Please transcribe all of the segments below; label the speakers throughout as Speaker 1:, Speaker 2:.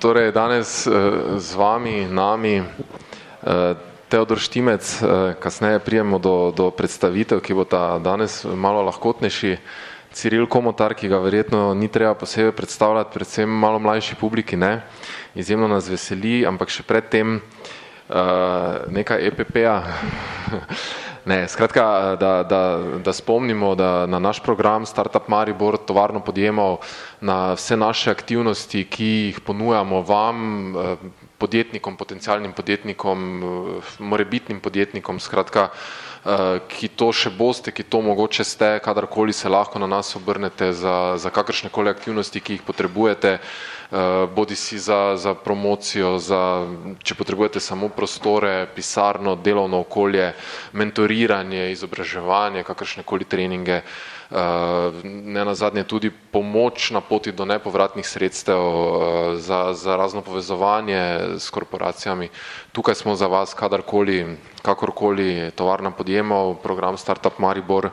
Speaker 1: torej danes z vami, nami, Teodor Štimec, kasneje prijemo do, do predstavitev, ki bo ta danes malo lahkotnejši. Ciril Komotar, ki ga verjetno ni treba posebej predstavljati, predvsem malo mlajši publiki, ne. Izjemno nas veseli, ampak še predtem nekaj EPP-ja. Ne, skratka, da, da, da spomnimo, da na naš program Startup Maribor tovarno podjemov, na vse naše aktivnosti, ki jih ponujamo vam, podjetnikom, potencialnim podjetnikom, morebitnim podjetnikom, skratka, ki to še boste, ki to mogoče ste, kadarkoli se lahko na nas obrnete za, za kakršnekoli aktivnosti, ki jih potrebujete, Eh, bodi si za, za promocijo, za, če potrebujete samo prostore, pisarno, delovno okolje, mentoriranje, izobraževanje, kakršne koli treninge, eh, ne nazadnje tudi pomoč na poti do nepovratnih sredstev eh, za, za razno povezovanje s korporacijami. Tukaj smo za vas kadarkoli, kakorkoli tovarna podjemov, program Startup Maribor,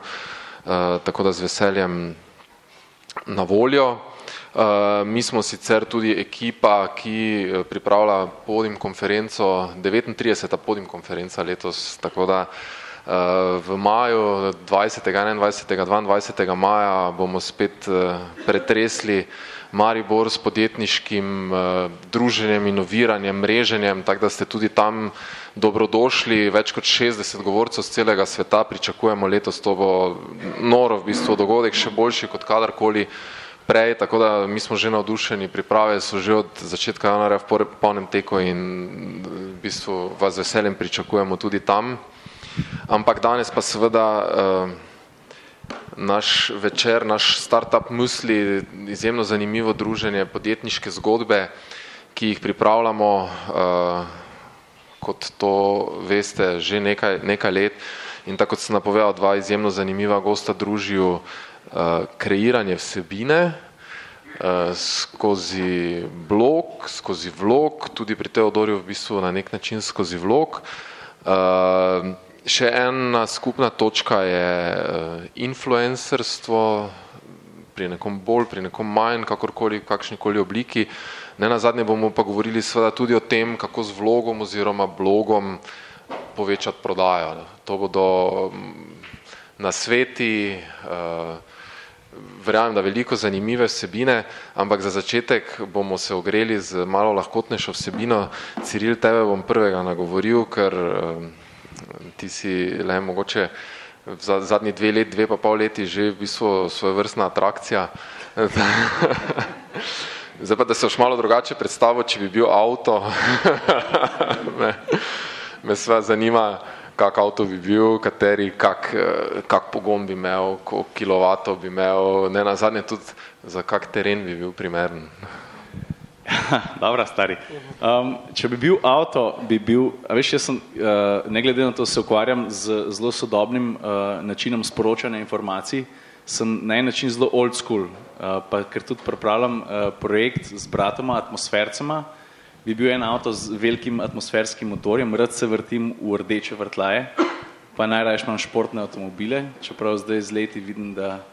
Speaker 1: tako da z veseljem na voljo. Eh, mi smo sicer tudi ekipa, ki eh, pripravlja podim konferenco, 39. podim konferenca letos, tako da eh, v maju 20. 21. 22. maja bomo spet pretresli Maribor s podjetniškim druženjem, inoviranjem, mreženjem, tako da ste tudi tam dobrodošli, več kot 60 govorcev z celega sveta pričakujemo letos, to bo noro v bistvu dogodek, še boljši kot kadarkoli prej, tako da mi smo že navdušeni, priprave so že od začetka januarja v polnem teku in v bistvu vas veseljem pričakujemo tudi tam. Ampak danes pa seveda uh, naš večer, naš startup musli, izjemno zanimivo druženje, podjetniške zgodbe, ki jih pripravljamo, uh, kot to veste, že nekaj, nekaj let. In tako kot sem napovedal, dva izjemno zanimiva gosta družijo Eh, kreiranje vsebine skozi blog, skozi vlog, tudi pri Teodorju v bistvu na nek način skozi vlog. Uh, še ena skupna točka je uh, influencerstvo, pri nekom bolj, pri nekom manj, kakorkoli, v kakšnikoli obliki. Ne na zadnje bomo pa govorili seveda tudi o tem, kako z vlogom oziroma blogom povečati prodajo. To bodo mm, na sveti, uh, verjamem, da veliko zanimive vsebine, ampak za začetek bomo se ogreli z malo lahkotnejšo vsebino. Ciril, tebe bom prvega nagovoril, ker ti si le mogoče v zadnji dve let, dve pa pol leti že v bistvu svoje vrstna atrakcija. Zdaj pa, da se boš malo drugače predstavil, če bi bil avto, me, me sva zanima, kak avto bi bil, kateri, kak, eh, kak pogon bi imel, koliko kilovatov bi imel, ne na zadnje tudi za kak teren bi bil primeren.
Speaker 2: Dobra, stari. Um, če bi bil avto, bi bil, veš, jaz sem, uh, ne glede na to, se ukvarjam z zelo sodobnim uh, načinom sporočanja informacij, sem na en način zelo old school, uh, pa ker tudi pripravljam uh, projekt z bratoma, atmosfercema, uh, bi bil en avto z velikim atmosferskim motorjem, rad se vrtim v rdeče vrtlaje, pa najraje imam športne avtomobile, čeprav zdaj z leti vidim, da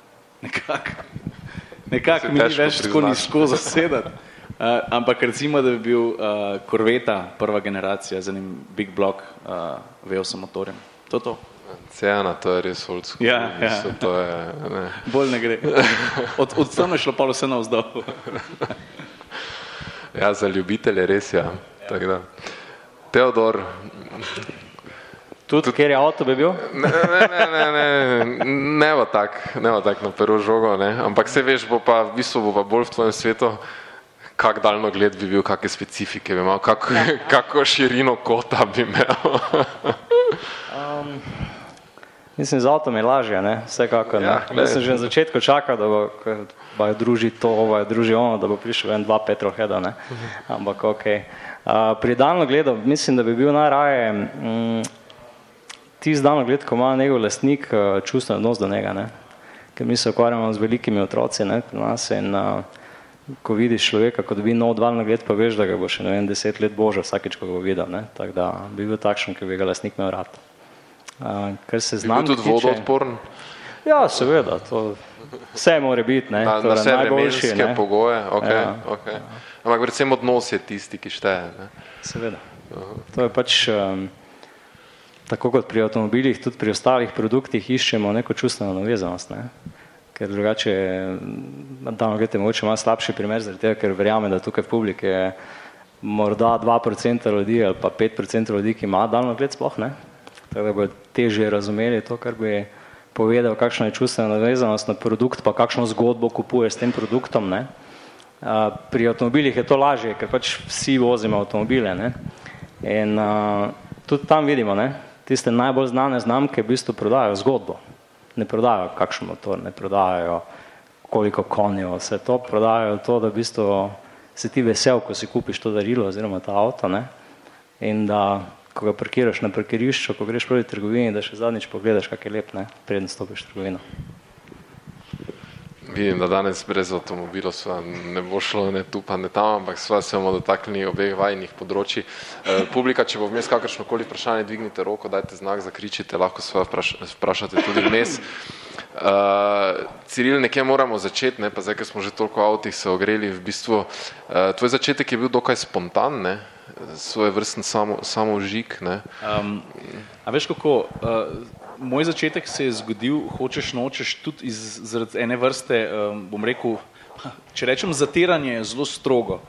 Speaker 2: nekako nekak mi ni več tako nizko zasedati. Uh, ampak recimo, da bi bil uh, Corveta prva generacija z enim big block uh, V8 motorjem. To to.
Speaker 1: Cena, to je res old school.
Speaker 2: Ja, ja.
Speaker 1: Mislim, to je, ne.
Speaker 2: Bolj ne gre. Od, od tam je šlo pa vse na vzdolj.
Speaker 1: Ja, za ljubitelje res je. Ja. Teodor.
Speaker 3: Tudi, kjer je avto bi bil?
Speaker 1: Ne, ne, ne, ne, ne, ne bo tak, ne tak na prvo žogo, ne. ampak se veš, bo pa v bistvu bo pa bolj v tvojem svetu, kak daljno gled bi bil, kakšne specifike bi imel, kak, ja. kako širino kota bi imel. um,
Speaker 3: mislim, z avtom je lažje, ne, vsekako. Ja, Jaz sem že na začetku čakal, da bo pa je druži to, pa je druži ono, da bo prišel en dva petroheda, ne. Ampak ok. Uh, pri daljno gledu mislim, da bi bil najraje mm, tisti daljno gled, ko ima njegov lastnik uh, čustven odnos do njega, ne. Ker mi se ukvarjamo z velikimi otroci, ne, pri nas in uh, ko vidiš človeka, ko dobi nov daljno gled, pa veš, da ga bo še ne vem deset let božal vsakeč, ko ga bo videl, ne. Tako da bi bil takšen, ki bi ga lastnik imel rad. Uh, ker se znam
Speaker 1: tudi vodoodporen?
Speaker 3: Ja, seveda, to Vse mora biti, ne,
Speaker 1: na, torej, na vse najboljši ne. pogoje. Okay, ja. okay. Ampak predvsem odnos je tisti, ki šteje. Ne?
Speaker 3: Seveda. To je pač um, tako kot pri avtomobilih, tudi pri ostalih produktih iščemo neko čustveno navezanost. Ne? Ker drugače, da gledate, mogoče ima slabši primer, zaradi tega, ker verjame, da tukaj v publiki je morda 2% ljudi ali pa 5% ljudi, ki ima daljno gled sploh, ne? Tako da bo težje razumeli to, kar bi povedal, kakšna je čustvena navezanost na produkt, pa kakšno zgodbo kupuje s tem produktom, ne? Pri avtomobilih je to lažje, ker pač vsi vozimo avtomobile, ne? In uh, tudi tam vidimo, ne? Tiste najbolj znane znamke v bistvu prodajajo zgodbo. Ne prodajajo kakšen motor, ne prodajajo koliko konjev, vse to prodajajo to, da v bistvu si ti vesel, ko si kupiš to darilo oziroma ta avto, ne? In da, ko ga parkiraš na parkirišču, ko greš proti trgovini, da še zadnjič pogledaš, kak je lep, ne? Preden stopiš v trgovino.
Speaker 1: Vidim, da danes brez avtomobilov sva ne bo šlo ne tu pa ne tam, ampak sva se bomo dotaknili obeh vajnih področji. E, publika, če bo vmes kakršno koli vprašanje, dvignite roko, dajte znak, zakričite, lahko sva vpraš, vprašate tudi vmes. Uh, Ciril, nekje moramo začeti, ne, pa zdaj, ker smo že toliko avtih se ogreli, v bistvu, uh, tvoj začetek je bil dokaj spontan, ne, svoj vrsten samo, samo žig. Um,
Speaker 2: a veš kako, uh, moj začetek se je zgodil, hočeš nočeš, tudi iz, zaradi ene vrste, um, bom rekel, če rečem zatiranje, zelo strogo.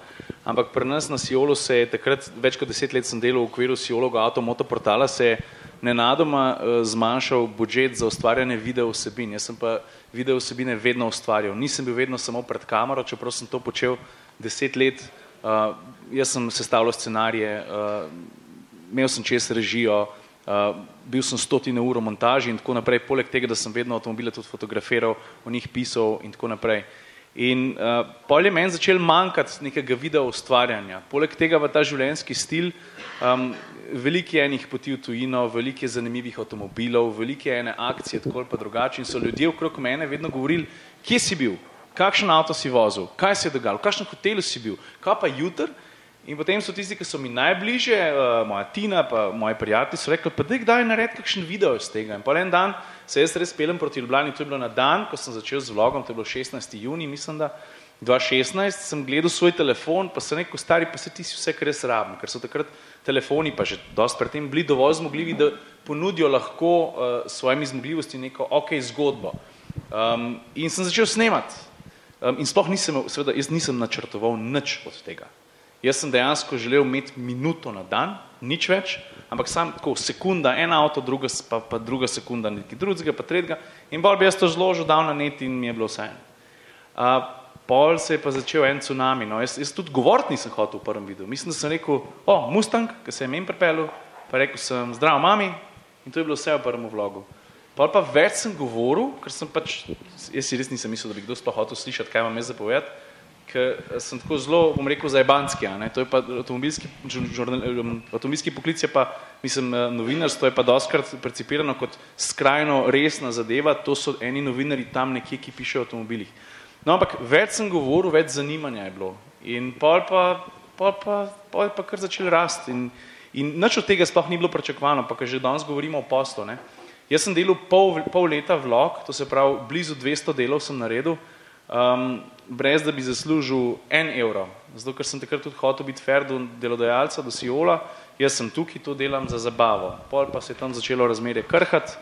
Speaker 2: Ampak pri nas na Siolu se je takrat, več kot deset let sem delal v okviru Siologa avtomoto portala, se je nenadoma uh, zmanjšal budžet za ustvarjanje video vsebin. Jaz sem pa video vsebine vedno ustvarjal. Nisem bil vedno samo pred kamero, čeprav sem to počel deset let. Uh, jaz sem sestavljal scenarije, uh, imel sem čez režijo, uh, bil sem stotine ur v montaži in tako naprej. Poleg tega, da sem vedno avtomobile tudi fotografiral, o njih pisal in tako naprej. In uh, pol je meni začel manjkati nekega video ustvarjanja. Poleg tega v ta življenjski stil um, veliko je enih poti v tujino, veliko je zanimivih avtomobilov, veliko je ene akcije, tako ali pa drugače. In so ljudje okrog mene vedno govorili, kje si bil, kakšen avto si vozil, kaj se je dogajalo, v kakšnem hotelu si bil, kaj pa jutr. In potem so tisti, ki so mi najbližje, uh, moja Tina, pa moji prijatelji, so rekli, pa da kdaj naredi kakšen video iz tega. In pa en dan se jaz res pelem proti Ljubljani, to je bilo na dan, ko sem začel z vlogom, to je bilo 16. juni, mislim, da 2016, sem gledal svoj telefon, pa sem rekel, stari, pa se ti vse, kar res rabim, ker so takrat telefoni, pa že dosti pred tem, bili dovolj zmogljivi, da ponudijo lahko uh, svojimi zmogljivosti neko ok zgodbo. Um, in sem začel snemati. Um, in sploh nisem, seveda, jaz nisem načrtoval nič od tega. Jaz sem dejansko želel imeti minuto na dan, nič več, ampak sam tako sekunda, ena avto, druga, pa, pa druga sekunda, nekaj drugega, pa tretjega. In bolj bi jaz to zložil, dal na net in mi je bilo vse. Uh, pol se je pa začel en tsunami. No. Jaz, jaz tudi govoriti nisem hotel v prvem videu. Mislim, da sem rekel, o, Mustang, ki se je meni pripeljal, pa rekel sem, zdrav mami, in to je bilo vse v prvem vlogu. Pol pa več sem govoril, ker sem pač, jaz si res nisem mislil, da bi kdo sploh hotel slišati, kaj vam je zapovedati, ker sem tako zelo, bom rekel, zajbanski, a ne, to je pa avtomobilski, žurnal, avtomobilski poklic je pa, mislim, eh, novinarstvo je pa doskrat percipirano kot skrajno resna zadeva, to so eni novinari tam nekje, ki pišejo o avtomobilih. No, ampak več sem govoril, več zanimanja je bilo. In pol pa, pol pa, pol pa kar začel rasti. In, in nič od tega sploh ni bilo pričakovano, pa ker že danes govorimo o poslu. Ne? Jaz sem delal pol, pol leta vlog, to se pravi, blizu 200 delov sem naredil, um, brez da bi zaslužil en evro. Zato, ker sem takrat tudi hotel biti fair do delodajalca, do Siola, jaz sem tukaj, to delam za zabavo. Pol pa se je tam začelo razmerje krhati,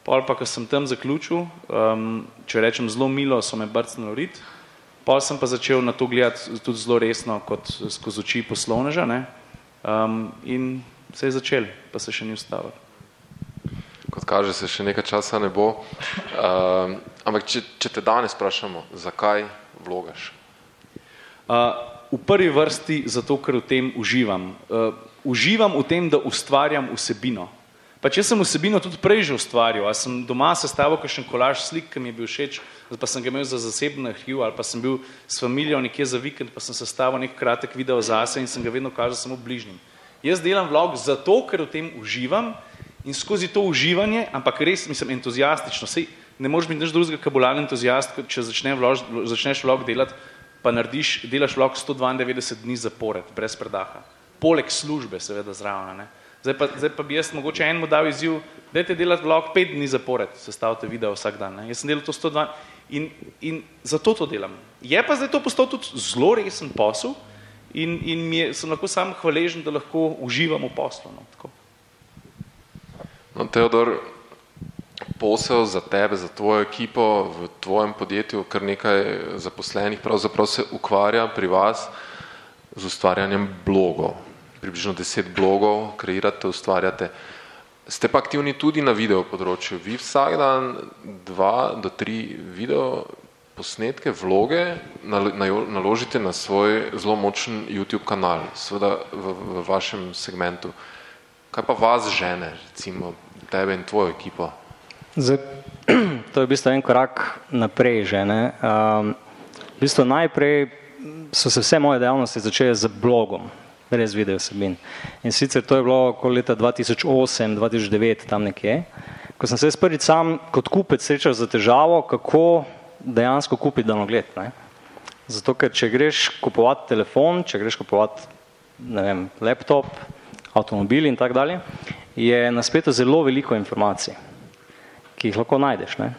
Speaker 2: Pol pa, ko sem tam zaključil, um, če rečem zelo milo, so me brcnili rit, pol sem pa začel na to gledati tudi zelo resno, kot skozi oči poslovneža, ne? Um, in se je začel, pa se še ni ustavil.
Speaker 1: Kaže, se še nekaj časa ne bo. Um, ampak, če, če te danes sprašamo, zakaj vlogaš?
Speaker 2: Uh, v prvi vrsti zato, ker v tem uživam. Uh, uživam v tem, da ustvarjam vsebino. Pa če sem vsebino tudi prej že ustvarjal, a sem doma sestavil kakšen kolaž slik, ki mi je bil všeč, pa sem ga imel za zasebno arhiv, ali pa sem bil s familijo nekje za vikend, pa sem sestavil nek kratek video zase in sem ga vedno kazal samo bližnjim. Jaz delam vlog zato, ker v tem uživam in skozi to uživanje, ampak res mislim entuzijastično, sej ne moreš biti nič drugega, kot bolan entuzijast, če začne vlog, začneš vlog delati, pa narediš, delaš vlog 192 dni zapored, brez predaha. Poleg službe, seveda zraven. Zdaj pa, zdaj pa bi jaz mogoče enemu dal izziv, dajte delati vlog pet dni zapored, sestavite video vsak dan. Ne? Jaz sem delal to 102 in, in zato to delam. Je pa zdaj to postal tudi zelo resen posel, in, in mi je, sem lahko sam hvaležen, da lahko uživam v poslu. No,
Speaker 1: Teodor, posel za tebe, za tvojo ekipo v tvojem podjetju, kar nekaj zaposlenih pravzaprav se ukvarja pri vas z ustvarjanjem blogov. Približno deset blogov kreirate, ustvarjate. Ste pa aktivni tudi na video področju. Vi vsak dan dva do tri video posnetke, vloge naložite na svoj zelo močen YouTube kanal, seveda v, v vašem segmentu. Kaj pa vas žene, recimo tebe in tvojo ekipo?
Speaker 3: Zdaj, to je v bistvu en korak naprej že. Um, v bistvu najprej so se vse moje dejavnosti začele z blogom, res video vsebin. In sicer to je bilo okoli leta 2008, 2009, tam nekje, ko sem se prvič sam kot kupec srečal za težavo, kako dejansko kupiti daljnogled. Ne? Zato, ker če greš kupovati telefon, če greš kupovati ne vem, laptop, avtomobil in tako dalje, je na spletu zelo veliko informacij ki jih lahko najdeš. Ne?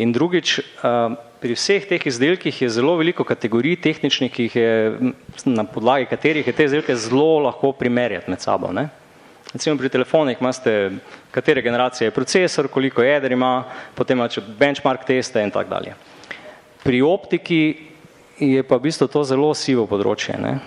Speaker 3: In drugič, eh, pri vseh teh izdelkih je zelo veliko kategorij tehničnih, ki jih je, na podlagi katerih je te izdelke zelo lahko primerjati med sabo. Ne? Recimo pri telefonih imate, katere generacije je procesor, koliko jeder ima, potem imate benchmark teste in tako dalje. Pri optiki je pa v bistvu to zelo sivo področje. Ne?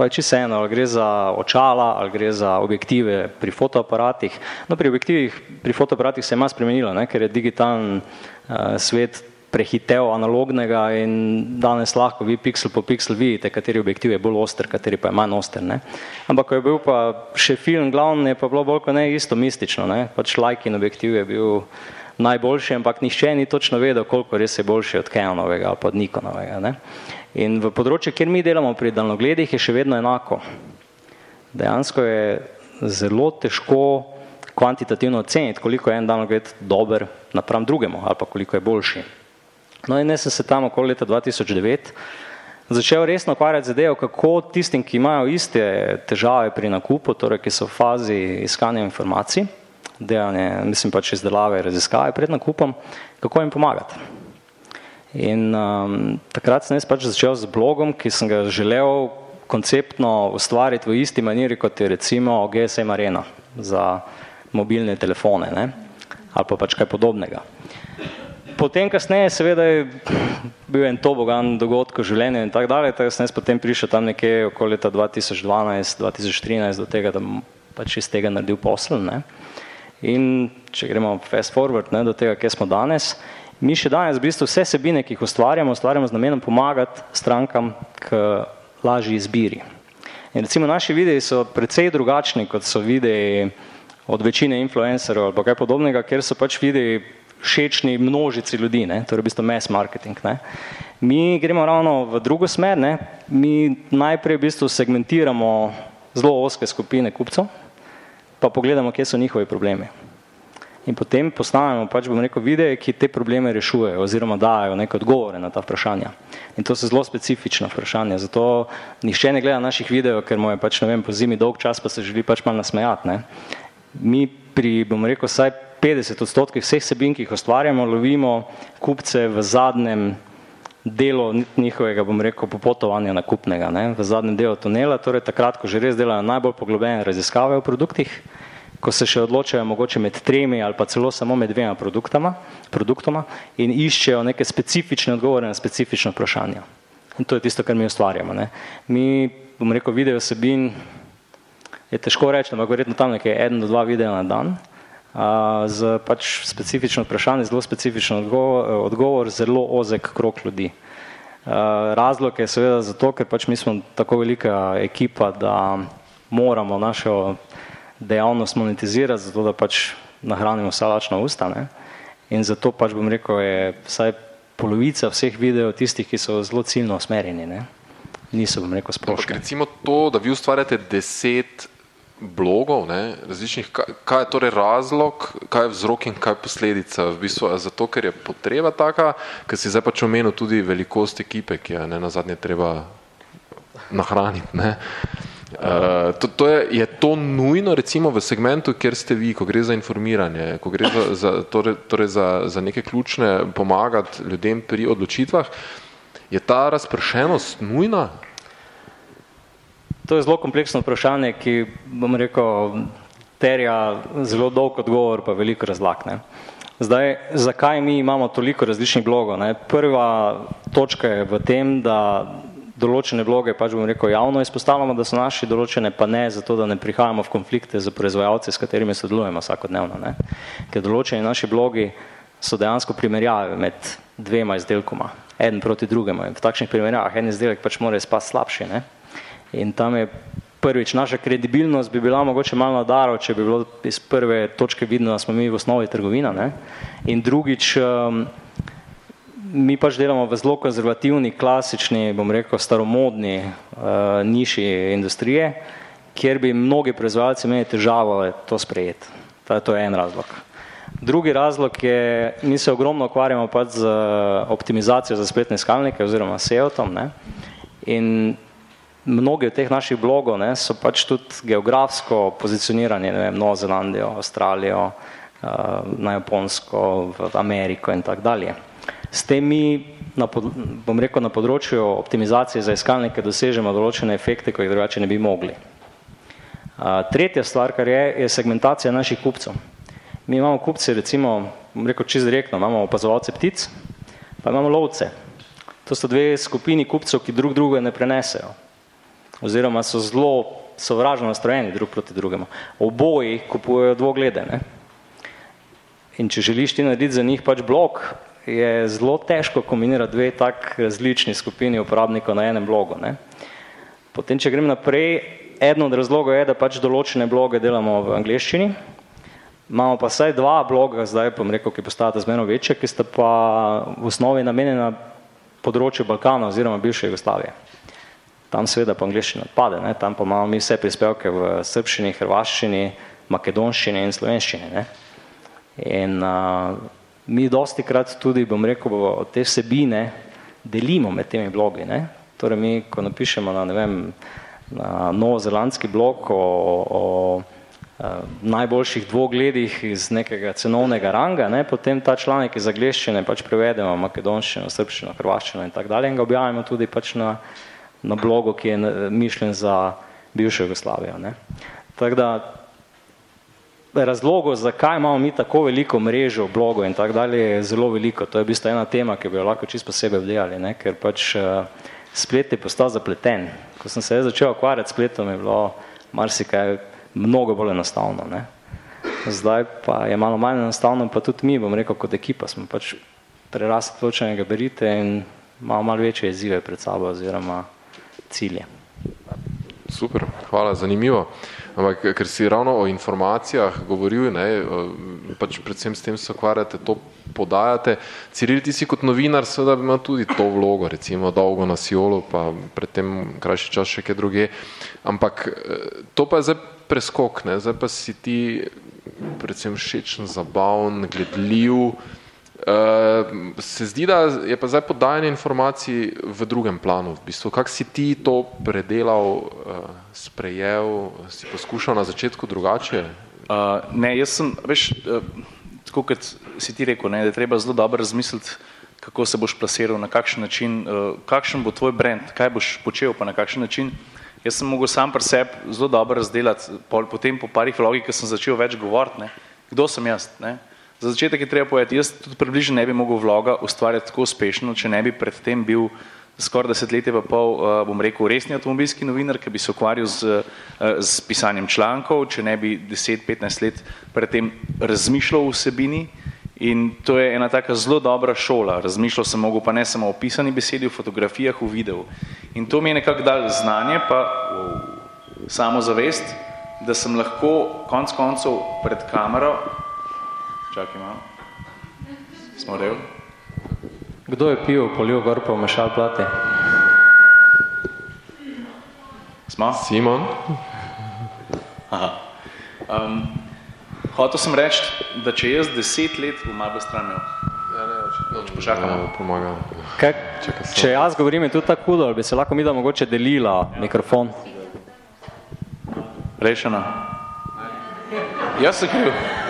Speaker 3: Pa je čisto ali gre za očala, ali gre za objektive pri fotoaparatih. No, pri objektivih, pri fotoaparatih se je malo spremenilo, ne, ker je digitalen uh, svet prehitev analognega in danes lahko vi pixel po pixel vidite, kateri objektiv je bolj oster, kateri pa je manj oster. Ne. Ampak ko je bil pa še film glavni, je pa bilo bolj kot ne isto mistično, ne. pač Leikin objektiv je bil najboljši, ampak nihče ni točno vedel, koliko res je boljši od Canonovega ali pa od Nikonovega. Ne. In v področju, kjer mi delamo pri daljnogledih, je še vedno enako. Dejansko je zelo težko kvantitativno oceniti, koliko je en daljnogled dober napram drugemu ali pa koliko je boljši. No in jaz sem se tam okoli leta 2009 začel resno ukvarjati zadevo, kako tistim, ki imajo iste težave pri nakupu, torej ki so v fazi iskanja informacij, delanje, mislim pač izdelave, raziskave pred nakupom, kako jim pomagati. In um, takrat sem jaz pač začel z blogom, ki sem ga želel konceptno ustvariti v isti maniri, kot je recimo GSM Arena za mobilne telefone ne? ali pa pač kaj podobnega. Potem kasneje seveda je bil en tobogan dogodek v življenju in tako dalje, tako sem jaz potem prišel tam nekje okoli leta 2012-2013 do tega, da pač iz tega naredil posel. Ne? In če gremo fast forward ne, do tega, kje smo danes, Mi še danes v bistvu vse sebine, ki jih ustvarjamo, ustvarjamo z namenom pomagati strankam k lažji izbiri. In recimo naši videi so precej drugačni, kot so videi od večine influencerov ali kaj podobnega, ker so pač videi všečni množici ljudi, ne? torej v bistvu mass marketing. Ne? Mi gremo ravno v drugo smer, ne? mi najprej v bistvu segmentiramo zelo oske skupine kupcev, pa pogledamo, kje so njihovi problemi in potem postavimo pač, bom rekel, videe, ki te probleme rešujejo oziroma dajo neke odgovore na ta vprašanja. In to so zelo specifična vprašanja, zato nišče ne gleda naših videov, ker mu je pač, ne vem, po zimi dolg čas, pa se želi pač malo nasmejati. Ne. Mi pri, bom rekel, vsaj 50 odstotkih vseh sebin, ki jih ustvarjamo, lovimo kupce v zadnjem delu njihovega, bom rekel, popotovanja nakupnega, ne, v zadnjem delu tunela, torej takrat, ko že res delajo najbolj poglobljene raziskave o produktih, ko se še odločajo mogoče med tremi ali pa celo samo med dvema produktoma in iščejo neke specifične odgovore na specifično vprašanje. In to je tisto, kar mi ustvarjamo. Ne. Mi, bom rekel, video vsebin je težko reči, ampak verjetno tam nekaj eden do dva videa na dan, a, z pač specifično vprašanje, zelo specifičen odgovor, odgovor, zelo ozek krok ljudi. A, razlog je seveda zato, ker pač mi smo tako velika ekipa, da moramo našo dejavnost monetizirati, zato da pač nahranimo vsa lačna usta. Ne? In zato pač bom rekel, je vsaj polovica vseh videov tistih, ki so zelo ciljno usmerjeni. Ne? Niso, bom rekel, splošni.
Speaker 1: Recimo to, da vi ustvarjate deset blogov, ne, različnih, kaj, kaj je torej razlog, kaj je vzrok in kaj je posledica, v bistvu zato, ker je potreba taka, ker si zdaj pač omenil tudi velikost ekipe, ki je ne, na zadnje treba nahraniti. Ne. Uh, to, to je, je to nujno recimo v segmentu, kjer ste vi, ko gre za informiranje, ko gre za, za, torej, torej za, za neke ključne pomagati ljudem pri odločitvah, je ta razpršenost nujna?
Speaker 3: To je zelo kompleksno vprašanje, ki bom rekel, terja zelo dolg odgovor, pa veliko razlag. Ne. Zdaj, zakaj mi imamo toliko različnih blogov? Ne? Prva točka je v tem, da določene vloge, pač bom rekel, javno izpostavljamo, da so naši določene, pa ne zato, da ne prihajamo v konflikte z proizvajalci, s katerimi sodelujemo vsakodnevno. Ne? Ker določeni naši blogi so dejansko primerjave med dvema izdelkoma, en proti drugemu. In v takšnih primerjavah en izdelek pač mora izpasti slabši. Ne? In tam je prvič naša kredibilnost bi bila mogoče malo nadaro, če bi bilo iz prve točke vidno, da smo mi v osnovi trgovina. Ne? In drugič, um, mi pač delamo v zelo konzervativni, klasični, bom rekel, staromodni uh, niši industrije, kjer bi mnogi proizvajalci imeli težavo to sprejeti. To je en razlog. Drugi razlog je, mi se ogromno ukvarjamo pač z optimizacijo za spletne skalnike oziroma SEO-tom in mnogi od teh naših blogov ne, so pač tudi geografsko pozicionirani, ne vem, Novo Zelandijo, Avstralijo, uh, na Japonsko, v Ameriko in tako dalje. S tem mi, na pod, bom rekel, na področju optimizacije za iskalnike dosežemo določene efekte, ko jih drugače ne bi mogli. Tretja stvar, kar je, je segmentacija naših kupcev. Mi imamo kupce, recimo, bom rekel čist direktno, imamo opazovalce ptic, pa imamo lovce. To so dve skupini kupcev, ki drug druge ne prenesejo. Oziroma so zelo sovražno nastrojeni drug proti drugemu. Oboji kupujejo dvoglede. Ne? In če želiš ti narediti za njih pač blok, je zelo težko kombinirati dve tak različni skupini uporabnikov na enem blogu. Ne. Potem, če grem naprej, eno od razlogov je, da pač določene bloge delamo v angliščini, imamo pa vsaj dva bloga, zdaj pa rekel, ki postajata zmerno večja, ki sta pa v osnovi namenjena področju Balkana oziroma bivše Jugoslavije. Tam seveda po angliščini odpade, ne. tam pa imamo mi vse prispevke v srbščini, hrvaščini, makedonščini in slovenščini. Ne. In uh, mi dosti krat tudi, bom rekel, te vsebine delimo med temi blogi. Ne? Torej mi, ko napišemo na, ne vem, na novozelandski blog o, o, o najboljših dvogledih iz nekega cenovnega ranga, ne? potem ta članek iz angleščine pač prevedemo makedonščino, srbščino, hrvaščino in tako dalje in ga objavimo tudi pač na, na blogu, ki je mišljen za bivšo Jugoslavijo. Tako da razlogov, zakaj imamo mi tako veliko mrežo, blogov in tako dalje, je zelo veliko. To je v bistvu ena tema, ki bi jo lahko čisto posebej obdelali, ne? ker pač uh, splet je postal zapleten. Ko sem se začel ukvarjati s spletom, je bilo marsikaj mnogo bolj enostavno. Ne? Zdaj pa je malo manj enostavno, pa tudi mi, bom rekel, kot ekipa smo pač prerasli določene gabarite in imamo malo večje izzive pred sabo oziroma cilje.
Speaker 1: Super, hvala, zanimivo. Ampak, ker si ravno o informacijah govoril, ne, pač predvsem s tem se ukvarjate, to podajate. Ciril, ti si kot novinar seveda ima tudi to vlogo, recimo dolgo na Siolu, pa predtem krajši čas še kje druge. Ampak to pa je zdaj preskok, ne, zdaj pa si ti predvsem všečen, zabavn, gledljiv, se zdi, da je pa zdaj podajanje informacij v drugem planu. V bistvu, kak si ti to predelal, uh, sprejel, si poskušal na začetku drugače?
Speaker 2: Uh, ne, jaz sem, veš, uh, tako kot si ti rekel, ne, da je treba zelo dobro razmisliti, kako se boš plasiral, na kakšen način, uh, kakšen bo tvoj brand, kaj boš počel, pa na kakšen način. Jaz sem mogel sam pri sebi zelo dobro razdelati, potem po parih vlogih, ko sem začel več govoriti, kdo sem jaz. Ne. Za začetek je treba povedati, jaz tudi približno ne bi mogel vloga ustvarjati tako uspešno, če ne bi predtem bil skoraj desetletje pa pol, uh, bom rekel, resni avtomobilski novinar, ki bi se ukvarjal z, uh, z pisanjem člankov, če ne bi 10-15 let predtem razmišljal o vsebini. In to je ena taka zelo dobra šola. Razmišljal sem mogel pa ne samo o pisani besedi, o fotografijah, v videu. In to mi je nekako dal znanje, pa samo zavest, da sem lahko konc koncev pred kamero Čakaj malo. Smo del?
Speaker 3: Kdo je pil, polil gor pa vmešal plati?
Speaker 2: Smo?
Speaker 1: Simon.
Speaker 2: Aha. Um, hotel sem reči, da če jaz deset let bom malo stran imel. Ja, ne, očitno. Če pošakamo.
Speaker 1: Ja, pomagam.
Speaker 3: Kaj, če jaz govorim, je tudi tako hudo, bi se lahko mi da mogoče delila mikrofon.
Speaker 2: Rešeno. Jaz sem kriv.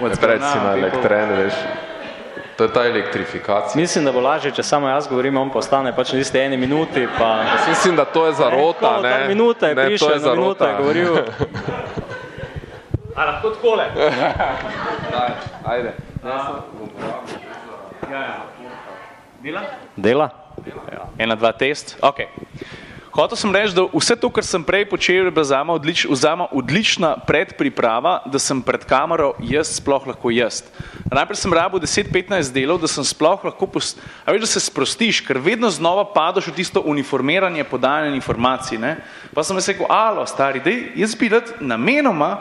Speaker 1: Odpred si na elektren, veš. To je ta elektrifikacija.
Speaker 3: Mislim, da bo lažje, če samo jaz govorim, on postane pač na tiste eni minuti. Pa...
Speaker 1: Jaz mislim, da to je zarota. Ne,
Speaker 3: ne, minuta je
Speaker 1: ne,
Speaker 3: prišel,
Speaker 1: to je zarota.
Speaker 3: minuta je govoril. A lahko tkole?
Speaker 1: Daj, ajde.
Speaker 2: Ja, ja. Dela?
Speaker 3: Dela?
Speaker 2: Ja. Ena, dva, test. Okay. Hotel sem reči, da vse to, kar sem prej počel, je bila zama odlič, odlična predpriprava, da sem pred kamero jaz sploh lahko jaz. Najprej sem rabil 10-15 delov, da sem sploh lahko, post... a veš, da se sprostiš, ker vedno znova padaš v tisto uniformiranje, podajanje informacij. Ne? Pa sem rekel, alo, stari, dej, jaz bi rad namenoma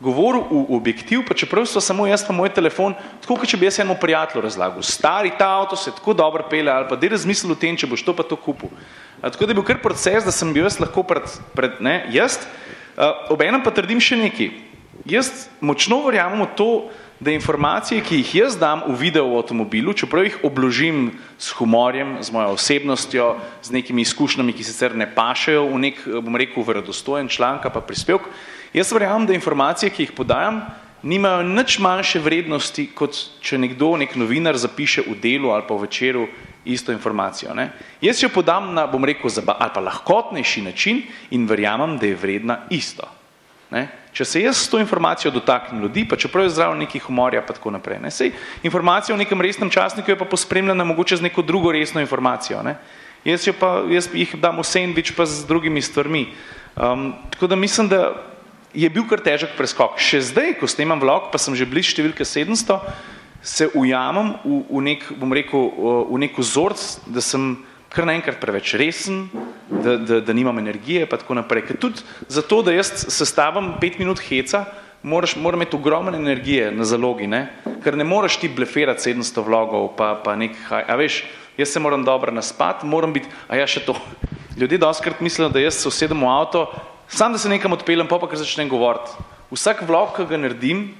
Speaker 2: govoril v objektiv, pa čeprav so samo jaz pa moj telefon, tako kot če bi jaz enemu prijatelju razlagal, stari ta avto se tako dobro pele, ali pa da razmislil o tem, če boš to pa to kupil. Tako da je bil kar proces, da sem bil jaz lahko pred, pred ne, jaz, obenem pa trdim še nekaj. Jaz močno verjamem v to, da informacije, ki jih jaz dam v video v avtomobilu, čeprav jih obložim s humorjem, z mojo osebnostjo, z nekimi izkušnjami, ki sicer ne pašajo v nek, bom rekel, verodostojen članka pa prispevk, Jaz verjamem, da informacije, ki jih podajam, nimajo nič manjše vrednosti, kot če nekdo, nek novinar zapiše v delu ali pa v večeru isto informacijo. Ne? Jaz jo podam na, bom rekel, zaba, ali pa lahkotnejši način in verjamem, da je vredna isto. Ne? Če se jaz s to informacijo dotaknem ljudi, pa čeprav je zdravo nekih humorja, pa tako naprej. Ne? Sej, informacija v nekem resnem časniku je pa pospremljena mogoče z neko drugo resno informacijo. Ne? Jaz, pa, jaz jih dam v sandvič pa z drugimi stvarmi. Um, tako da mislim, da je bil kar težek preskok. Še zdaj, ko snemam vlog, pa sem že bliž številke 700, se ujamem v, v nek, bom rekel, v nek vzorc, da sem kar naenkrat preveč resen, da, da, da nimam energije, pa tako naprej. Ker tudi zato, da jaz sestavim pet minut heca, moraš, moram imeti ogromne energije na zalogi, ne? ker ne moreš ti bleferati 700 vlogov, pa, pa nek, a veš, jaz se moram dobro naspati, moram biti, a ja še to. Ljudje doskrat mislijo, da jaz se usedem v avto, Sam, da se nekam odpeljem, pa pa kar začnem govoriti. Vsak vlog, ki ga naredim,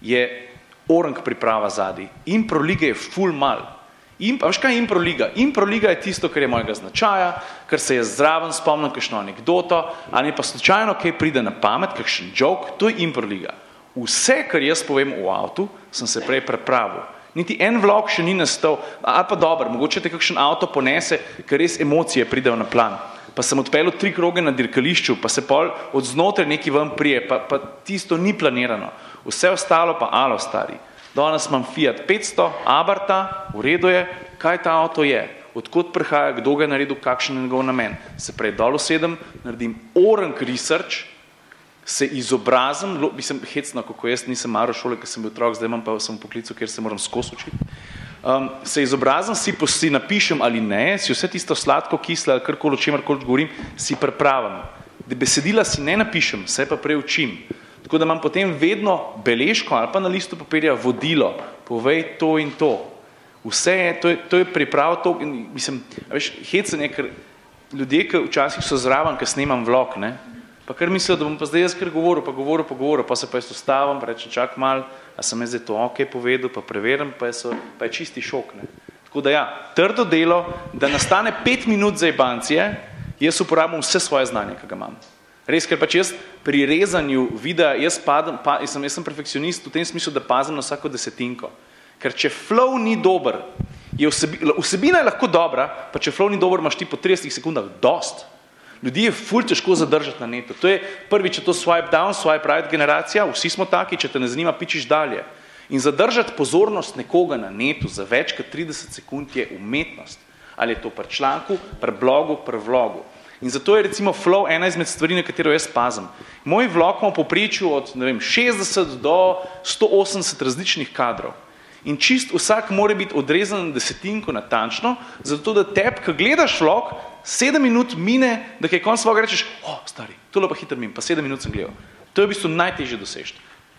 Speaker 2: je orang priprava zadaj. Impro liga je full mal. In, pa veš kaj je impro liga? Impro liga je tisto, kar je mojega značaja, kar se jaz zraven spomnim, kakšno anekdoto, ali pa slučajno kaj pride na pamet, kakšen joke, to je impro liga. Vse, kar jaz povem v avtu, sem se prej pripravil. Niti en vlog še ni nastal, ali pa dobro, mogoče te kakšen avto ponese, ker res emocije pridejo na plan pa sem odpeljal tri kroge na dirkališču, pa se pol od znotraj neki ven prije, pa, pa tisto ni planirano. Vse ostalo pa alo stari. Danes imam Fiat 500, Abarta, v redu je, kaj ta avto je, odkot prihaja, kdo ga je naredil, kakšen je njegov namen. Se prej dol sedem, naredim orank research, se izobrazim, mislim, hecno, kako jaz nisem maro šole, ker sem bil otrok, zdaj imam pa sem v poklicu, kjer se moram skozi učiti um, se izobrazim, si, si napišem ali ne, si vse tisto sladko, kislo karkoli, o čemer koli govorim, si pripravim. Besedila si ne napišem, se pa preučim. Tako da imam potem vedno beležko ali pa na listu papirja vodilo, povej to in to. Vse je, to je, to je priprav to, mislim, veš, hecen je, ker ljudje, ki včasih so zraven, ker snemam vlog, ne, pa kar mislijo, da bom pa zdaj jaz kar govoril, pa govoril, pa govoril, pa se pa jaz ustavim, pa rečem, čak mal, a sem jaz zdaj to ok povedal, pa preverim, pa je, so, pa je čisti šok. Ne. Tako da ja, trdo delo, da nastane pet minut za ebancije, jaz uporabljam vse svoje znanje, ki ga imam. Res, ker pač jaz pri rezanju videa, jaz, padem, pa, jaz, sem, jaz sem perfekcionist v tem smislu, da pazim na vsako desetinko. Ker če flow ni dober, je vsebina, vsebina je lahko dobra, pa če flow ni dober, imaš ti po 30 sekundah dost. Ljudi je ful težko zadržati na netu. To je prvi, če to swipe down, swipe right generacija, vsi smo taki, če te ne zanima, pičiš dalje. In zadržati pozornost nekoga na netu za več kot 30 sekund je umetnost. Ali je to pri članku, pri blogu, pri vlogu. In zato je recimo flow ena izmed stvari, na katero jaz pazim. Moj vlog ima poprečju od ne vem, 60 do 180 različnih kadrov. In čist vsak mora biti odrezan desetinko natančno, zato da teb, ki gledaš vlog, sedem minut mine, da kaj konc svoga rečeš, o, oh, stari, tole pa hitro min, pa sedem minut sem gledal. To je v bistvu najtežje dosežiti.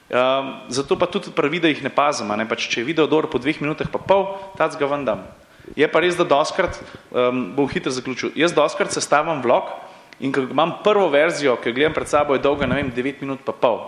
Speaker 2: Um, zato pa tudi pri videih ne pazim, ne? pač, če je video dobro po dveh minutah pa pol, tac ga vam dam. Je pa res, da doskrat, um, bom hitro zaključil, jaz doskrat sestavim vlog in ko imam prvo verzijo, ki gledam pred sabo, je dolga, ne vem, devet minut pa pol.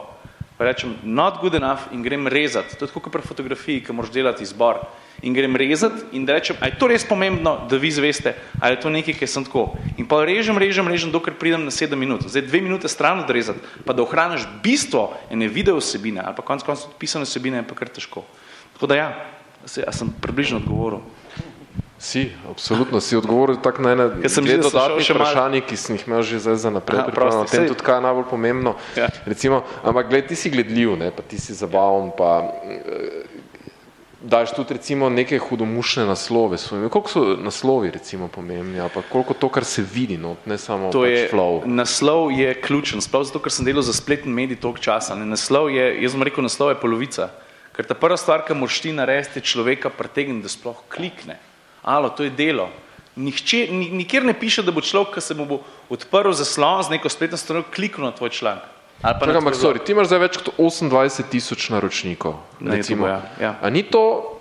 Speaker 2: Pa rečem, not good enough in grem rezati. To je tako kot pri fotografiji, ki moraš delati izbor in grem rezati in da rečem, a je to res pomembno, da vi zveste, ali je to nekaj, ki sem tako. In pa režem, režem, režem, dokler pridem na sedem minut. Zdaj dve minute stran odrezati, pa da ohraniš bistvo ene video osebine, ali pa konc konc pisane osebine, je pa kar težko. Tako da ja, Se, sem približno odgovoril?
Speaker 1: Si, absolutno si odgovoril tako na ene dve dodatni vprašanji, ki sem jih imel že zdaj za naprej pripravljeno. Tem tudi, kaj je najbolj pomembno. Ja. Recimo, ampak gled, ti si gledljiv, ne, pa ti si zabaven, pa daš tudi recimo neke hudomušne naslove svojim. Koliko so naslovi recimo pomembni, ali pa koliko to, kar se vidi, no, ne samo
Speaker 2: to
Speaker 1: pač
Speaker 2: je,
Speaker 1: flow.
Speaker 2: Naslov je ključen, sploh zato, ker sem delal za spletni medij toliko časa. Ne, naslov je, jaz bom rekel, naslov je polovica. Ker ta prva stvar, ki moraš ti narediti, človeka pretegniti, da sploh klikne. Alo, to je delo. Nihče, nikjer ne piše, da bo človek, ki se mu bo odprl zaslon z neko spletno stran, kliknil na tvoj članek.
Speaker 1: Čakaj, ampak, sorry, ti imaš zdaj več kot 28 tisoč naročnikov. Recimo. Ja, ja. A ni to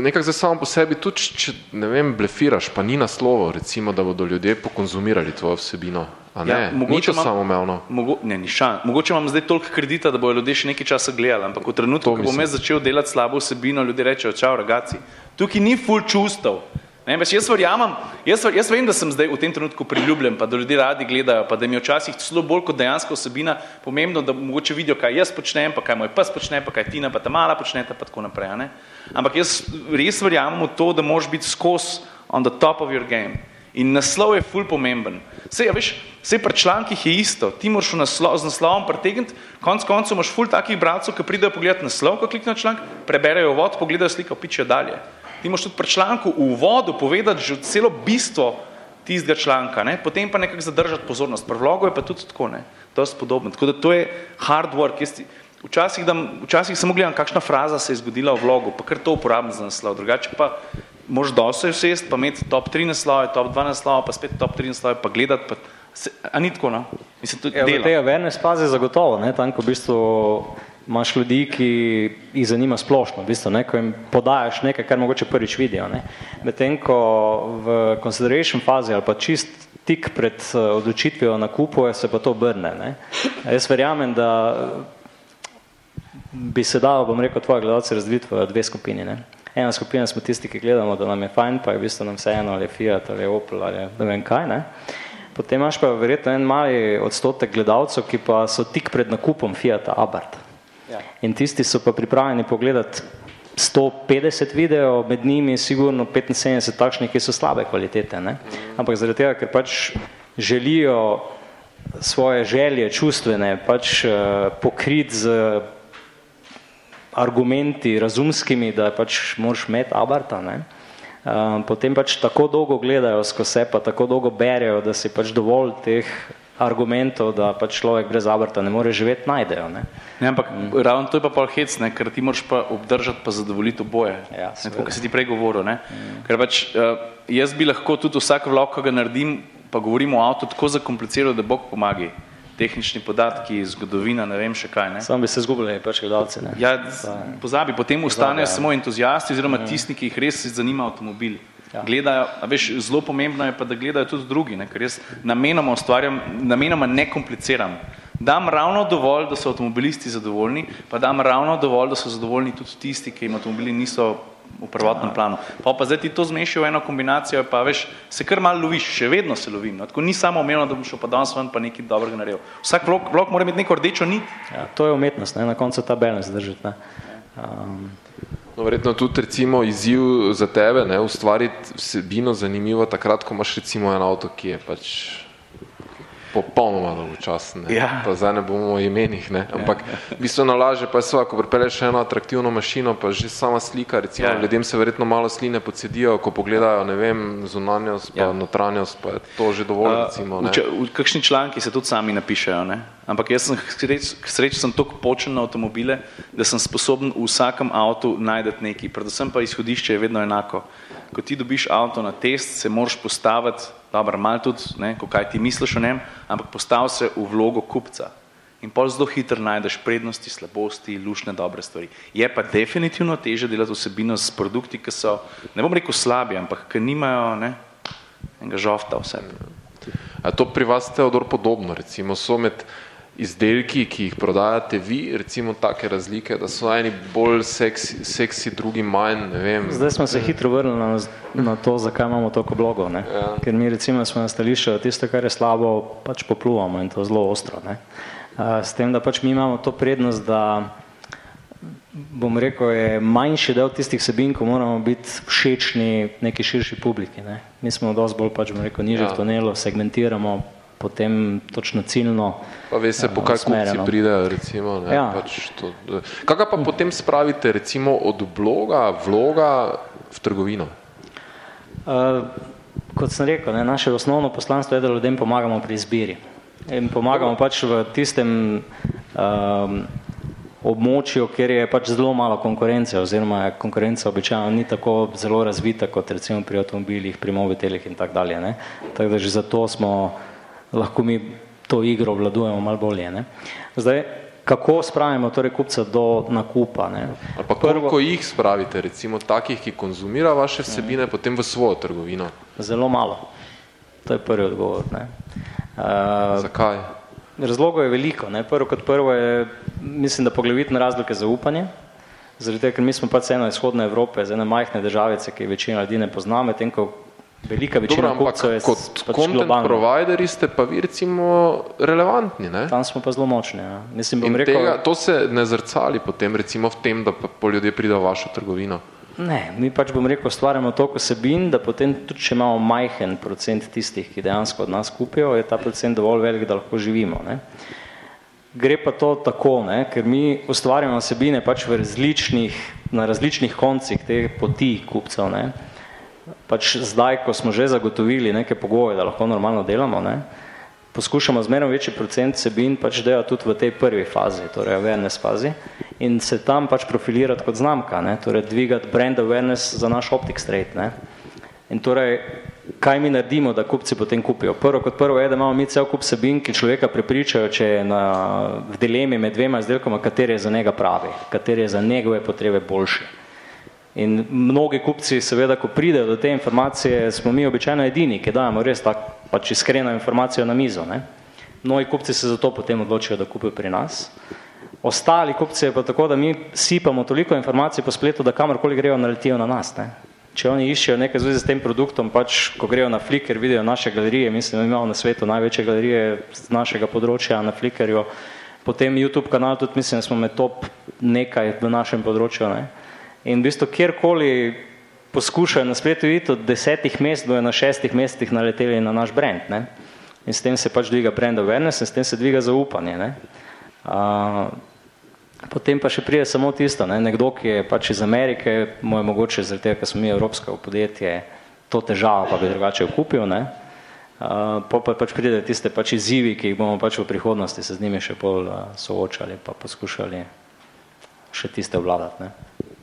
Speaker 1: nekako zdaj samo po sebi, tudi če ne vem, blefiraš, pa ni naslovo, recimo, da bodo ljudje pokonzumirali tvojo vsebino. A ne, ja, ni to samoumevno.
Speaker 2: Mogo, ne, ni šan. Mogoče imam zdaj toliko kredita, da bojo ljudje še nekaj časa gledali, ampak v trenutku, ko bom jaz začel delati slabo vsebino, ljudje rečejo, čau, ragazzi, tukaj ni full čustev. Ne, veš, jaz verjamem, jaz, jaz vem, da sem zdaj v tem trenutku priljubljen, pa da ljudje radi gledajo, pa da mi je včasih celo bolj kot dejansko osebina pomembno, da mogoče vidijo, kaj jaz počnem, pa kaj moj pes počne, pa kaj Tina, pa ta mala počne, pa tako naprej. Ne? Ampak jaz res verjamem v to, da moraš biti skos on the top of your game. In naslov je ful pomemben. Sej, ja, veš, sej pri člankih je isto. Ti moraš naslov, z naslovom pretegniti, konc koncev imaš ful takih bralcev, ki pridejo pogledati naslov, ko kliknejo članek, preberejo vod, pogledajo sliko, pičejo dalje ti moraš tudi pri članku v uvodu povedati že celo bistvo tistega članka, ne? potem pa nekako zadržati pozornost. Pri vlogu je pa tudi tako, ne? dosti podobno. Tako da to je hard work. Jaz včasih, da, včasih samo gledam, kakšna fraza se je zgodila v vlogu, pa kar to uporabim za naslov. Drugače pa moraš dosti vsest, pa imeti top 3 naslove, top 2 naslove, pa spet top 3 naslove, pa gledati. Pa, se, a ni tako, no? Mislim, tudi
Speaker 3: ja, dela. Tega awareness pazi zagotovo, ne? Tam, ko v bistvu imaš ljudi, ki jih zanima splošno, v bistvu, ne, ko jim podajaš nekaj, kar mogoče prvič vidijo. Medtem ko v consideration fazi ali pa čist tik pred eh, odločitvijo nakupu, se pa to obrne. Ne. Jaz verjamem, da bi se dalo, bom rekel, tvoje gledalce razviti v dve skupini. Ne. Ena skupina smo tisti, ki gledamo, da nam je fajn, pa je v bistvu nam vseeno ali Fiat ali Opel ali ne vem kaj. Ne. Potem imaš pa verjetno en mali odstotek gledalcev, ki pa so tik pred nakupom Fiata Abarth. Ja. In tisti so pa pripravljeni pogledati 150 videov, med njimi je sigurno 75 takšnih, ki so slabe kvalitete. Ne? Ampak zaradi tega, ker pač želijo svoje želje, čustvene, pač uh, pokriti z argumenti razumskimi, da pač moraš imeti abarta, ne? Uh, potem pač tako dolgo gledajo skozi se, pa tako dolgo berejo, da si pač dovolj teh argumentov, da pač človek brez abrta ne more živeti, najdejo. Ne?
Speaker 2: Ne, ampak mm. ravno to je pa pol hec, ne, ker ti moraš pa obdržati pa zadovoljiti oboje. Ja, Tako, kar si ti prej govoril. Ne? Mm. Ker pač uh, jaz bi lahko tudi vsak vlog, ko ga naredim, pa govorim o avtu, tako zakompliciral, da Bog pomagi. Tehnični podatki, zgodovina, ne vem še kaj. Ne?
Speaker 3: Sam bi se zgubili, pač gledalci.
Speaker 2: Ja, pozabi, potem ustanejo ja. samo entuzijasti oziroma mm. tisti, ki jih res zanima avtomobil. Ja. Gledajo, veš, zelo pomembno je pa, da gledajo tudi drugi, ne? ker jaz namenoma ustvarjam, namenoma ne kompliciram. Dam ravno dovolj, da so avtomobilisti zadovoljni, pa dam ravno dovolj, da so zadovoljni tudi tisti, ki jim avtomobili niso v prvotnem ja. planu. Pa pa zdaj ti to zmešil v eno kombinacijo, pa veš, se kar malo loviš, še vedno se lovim. No? Tako ni samo omejeno, da bom šel pa danes ven pa nekaj dobrega naredil. Vsak vlog, vlog mora imeti neko rdečo nit.
Speaker 3: Ja, to je umetnost, ne? na koncu ta balans držati. Ne? Um,
Speaker 1: No, verjetno tudi recimo izziv za tebe, ne, ustvariti vsebino zanimivo takrat, ko imaš recimo en avto, ki je pač popolnoma dolgočasen. Ja. Pa zdaj ne bomo o imenih, ne. ampak ja, ja. bistveno laže pa je sva, ko pripeleš eno atraktivno mašino, pa že sama slika, recimo ja. ljudem se verjetno malo sline pocedijo, ko pogledajo, ne vem, zunanjost pa ja. notranjost, pa je to že dovolj, uh, recimo.
Speaker 2: Ne. V, v kakšni članki se tudi sami napišejo, ne? ampak jaz sem sreč, sreč sem toliko počen na avtomobile, da sem sposoben v vsakem avtu najdeti nekaj, predvsem pa izhodišče je vedno enako. Ko ti dobiš avto na test, se moraš postaviti dobro, malo tudi, ne, kaj ti misliš o njem, ampak postav se v vlogo kupca. In pol zelo hitro najdeš prednosti, slabosti, lušne, dobre stvari. Je pa definitivno teže delati vsebino s produkti, ki so, ne bom rekel slabi, ampak ki nimajo ne, enega žofta vse.
Speaker 1: A to pri vas je odor podobno, recimo so med izdelki, ki jih prodajate vi, recimo take razlike, da so eni bolj seksi, seksi drugi manj, ne vem.
Speaker 3: Zdaj smo se hitro vrnili na, na to, zakaj imamo toliko blogov, ne? Ja. ker mi recimo smo na stališču, tisto, kar je slabo, pač popluvamo in to zelo ostro. Ne? S tem, da pač mi imamo to prednost, da bom rekel, je manjši del tistih sebin, ko moramo biti všečni neki širši publiki. Ne. Mi smo dosti bolj, pač bom rekel, nižje ja. v tunelu, segmentiramo, potem točno ciljno.
Speaker 1: Pa ve se, po kaj kupci pridejo, recimo. Ne, ja. pač to, Kaj pa potem spravite, recimo, od bloga, vloga v trgovino?
Speaker 3: Uh, kot sem rekel, ne, naše osnovno poslanstvo je, da ljudem pomagamo pri izbiri. In pomagamo pač v tistem um, območju, kjer je pač zelo malo konkurence, oziroma konkurenca običajno ni tako zelo razvita, kot recimo pri avtomobilih, pri mobitelih in tako dalje. Ne. Tako da že zato smo lahko mi to igro obvladujemo malo bolje. Ne. Zdaj, kako spravimo torej kupca do nakupa? Ne.
Speaker 1: Ali pa Prvo, koliko jih spravite, recimo takih, ki konzumira vaše vsebine, ne. potem v svojo trgovino?
Speaker 3: Zelo malo. To je prvi odgovor. Ne.
Speaker 1: Uh, Zakaj?
Speaker 3: Razlogov je veliko. Ne. Prvo kot prvo je, mislim, da poglavitne razlike zaupanje. Zaradi tega, ker mi smo pač eno izhodne Evrope, z ene majhne državice, ki večina ljudi ne pozna, medtem ko velika večina kupcev je
Speaker 1: kot pač content globalno. provideri ste pa vi recimo relevantni, ne?
Speaker 3: Tam smo pa zelo močni, ja. Mislim,
Speaker 1: bom rekel... Tega, to se ne zrcali potem recimo v tem, da pa ljudje pride v vašo trgovino.
Speaker 3: Ne, mi pač bom rekel, stvarjamo toliko sebin, da potem tudi, če imamo majhen procent tistih, ki dejansko od nas kupijo, je ta procent dovolj velik, da lahko živimo. Ne. Gre pa to tako, ne, ker mi ustvarjamo sebine pač v različnih, na različnih koncih te poti kupcev. Ne. Pač zdaj, ko smo že zagotovili neke pogoje, da lahko normalno delamo, ne, poskušamo zmerno večji procent sebin pač delati tudi v tej prvi fazi, torej awareness fazi in se tam pač profilirati kot znamka, ne, torej dvigati brand awareness za naš optic straight, ne. In torej, kaj mi naredimo, da kupci potem kupijo? Prvo kot prvo je, da imamo mi cel kup sebin, ki človeka prepričajo, če je na, v dilemi med dvema izdelkoma, kateri je za njega pravi, kateri je za njegove potrebe boljši. In mnogi kupci, seveda, ko pridejo do te informacije, smo mi običajno edini, ki dajemo res tak, pač iskreno informacijo na mizo. Ne? Mnogi kupci se zato potem odločijo, da kupijo pri nas. Ostali kupci je pa tako, da mi sipamo toliko informacij po spletu, da kamorkoli grejo, naletijo na nas. Ne? Če oni iščejo nekaj zvezi s tem produktom, pač ko grejo na Flickr, vidijo naše galerije, mislim, da imamo na svetu največje galerije z našega področja na Flickrju, potem YouTube kanal tudi mislim, da smo med top nekaj v našem področju. Ne? In v bistvu kjerkoli poskušajo na spletu iti od desetih mest, bojo na šestih mestih naleteli na naš brand. Ne? In s tem se pač dviga brand awareness in s tem se dviga zaupanje. Ne? Uh, potem pa še pride samo tisto, ne? nekdo, ki je pač iz Amerike, mu je mogoče zaradi tega, ker smo mi evropsko podjetje, to težava pa bi drugače kupil. Ne? Uh, pa, pa pač pride tiste pač izzivi, ki jih bomo pač v prihodnosti se z njimi še bolj uh, soočali, pa poskušali še tiste vladati. Ne?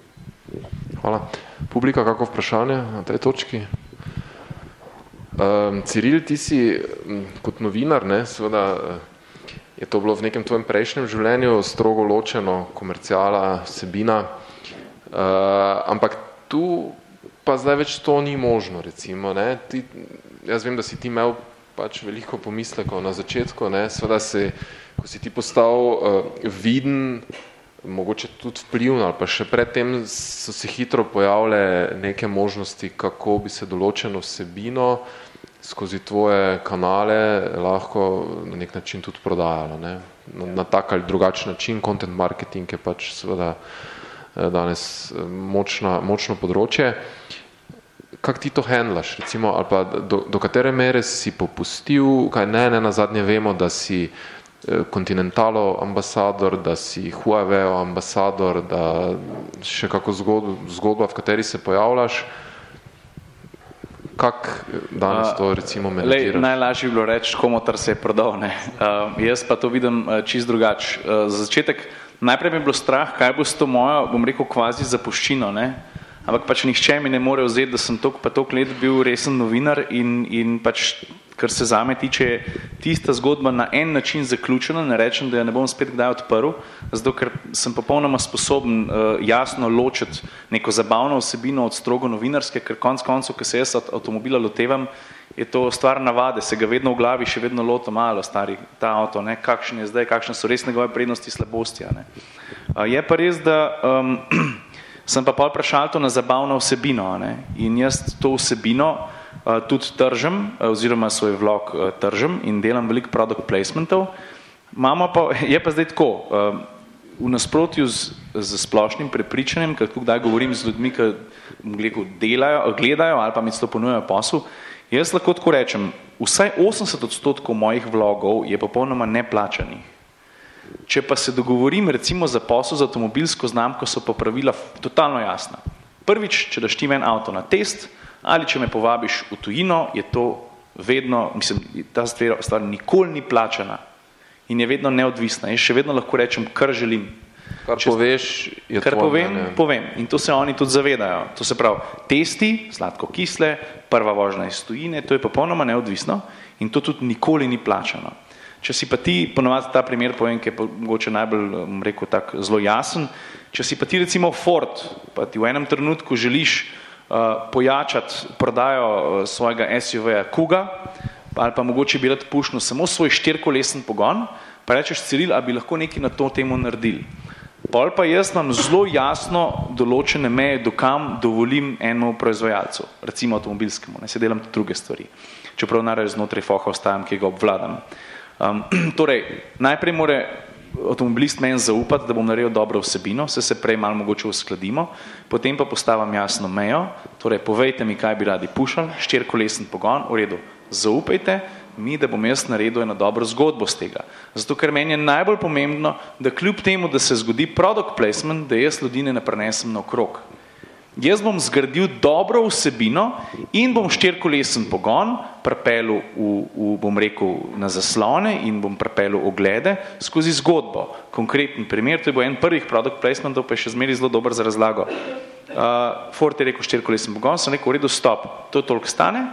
Speaker 1: Hvala. Publika, kako vprašanje na tej točki? Um, Ciril, ti si kot novinar, ne, seveda eh, je to bilo v nekem tvojem prejšnjem življenju strogo ločeno, komercijala, sebina, uh, ampak tu pa zdaj več to ni možno, recimo, ne. Ti, jaz vem, da si ti imel pač veliko pomislekov na začetku, ne, seveda si, ko si ti postal uh, viden, mogoče tudi vplivno ali pa še predtem so se hitro pojavile neke možnosti, kako bi se določeno vsebino skozi tvoje kanale lahko na nek način tudi prodajalo. Ne? Na, na tak ali drugačen način, content marketing je pač seveda eh, danes eh, močna, močno področje. Kak ti to handlaš, recimo, ali pa do, do katere mere si popustil, kaj ne, ne, na zadnje vemo, da si Eh, Continentalo ambasador, da si Huawei ambasador, da še kako zgodba, zgodba, v kateri se pojavljaš. Kak danes to recimo
Speaker 2: menedžiraš? Najlažje bi bilo reči, komu tar se je prodal. Ne? Uh, jaz pa to vidim čist drugač. Uh, za začetek, najprej mi je bilo strah, kaj bo s to mojo, bom rekel, kvazi zapuščino. Ne? Ampak pač nihče mi ne more vzeti, da sem toliko pa toliko let bil resen novinar in, in pač kar se zame tiče, tista zgodba na en način zaključena, ne rečem, da jo ne bom spet kdaj odprl, zato ker sem popolnoma sposoben uh, jasno ločiti neko zabavno osebino od strogo novinarske, ker konc koncev, ko se jaz od avtomobila lotevam, je to stvar navade, se ga vedno v glavi še vedno loto malo stari ta avto, ne, kakšen je zdaj, kakšne so res njegove prednosti, slabosti. Ne. Uh, je pa res, da um, sem pa pol vprašal to na zabavno osebino ne, in jaz to osebino Eh, tudi tržem, eh, oziroma svoj vlog eh, tržem in delam veliko product placementov. Mamo pa, je pa zdaj tako, v nasprotju z, z splošnim prepričanjem, ker kdaj govorim z ljudmi, ki delajo, gledajo ali pa mi to ponujajo posel, jaz lahko tako rečem, vsaj 80 odstotkov mojih vlogov je popolnoma neplačanih. Če pa se dogovorim recimo za posel za avtomobilsko znamko, so pa pravila totalno jasna. Prvič, če daš ti en avto na test ali če me povabiš v tujino, je to vedno, mislim, ta stvar nikoli ni plačana in je vedno neodvisna. Jaz še vedno lahko rečem, kar želim.
Speaker 1: Kar Če, poveš, je
Speaker 2: kar povem, ne. povem. In to se oni tudi zavedajo. To se pravi, testi, sladko kisle, prva vožnja iz tujine, to je popolnoma neodvisno in to tudi nikoli ni plačano. Če si pa ti, ponovadi ta primer povem, ki je mogoče najbolj, rekel, tak zelo jasen, če si pa ti recimo Ford, pa ti v enem trenutku želiš pojačati prodajo uh, svojega SUV-ja Kuga, ali pa mogoče bi rad pušnil samo svoj štirkolesen pogon, pa rečeš, Ciril, a bi lahko nekaj na to temo naredili. Pol pa jaz nam zelo jasno določene meje, dokam dovolim enemu proizvajalcu, recimo avtomobilskemu, ne se delam druge stvari, čeprav narej znotraj foha ostajam, ki ga obvladam. Um, torej, najprej mora avtomobilist meni zaupati, da bom naredil dobro vsebino, se se prej malo mogoče uskladimo, potem pa postavim jasno mejo, torej povejte mi, kaj bi radi pušali, štirkolesen pogon, v redu, zaupajte mi, da bom jaz naredil eno dobro zgodbo z tega. Zato, ker meni je najbolj pomembno, da kljub temu, da se zgodi product placement, da jaz ljudi ne prenesem na okrog. Jaz bom zgradil dobro vsebino in bom štirkolesen pogon prepelil v, v, bom rekel, na zaslone in bom prepelil oglede skozi zgodbo. Konkreten primer, to je bo en prvih product placementov, pa je še zmeri zelo dober za razlago. Uh, Ford je rekel štirkolesen pogon, sem rekel, v redu, stop, to toliko stane,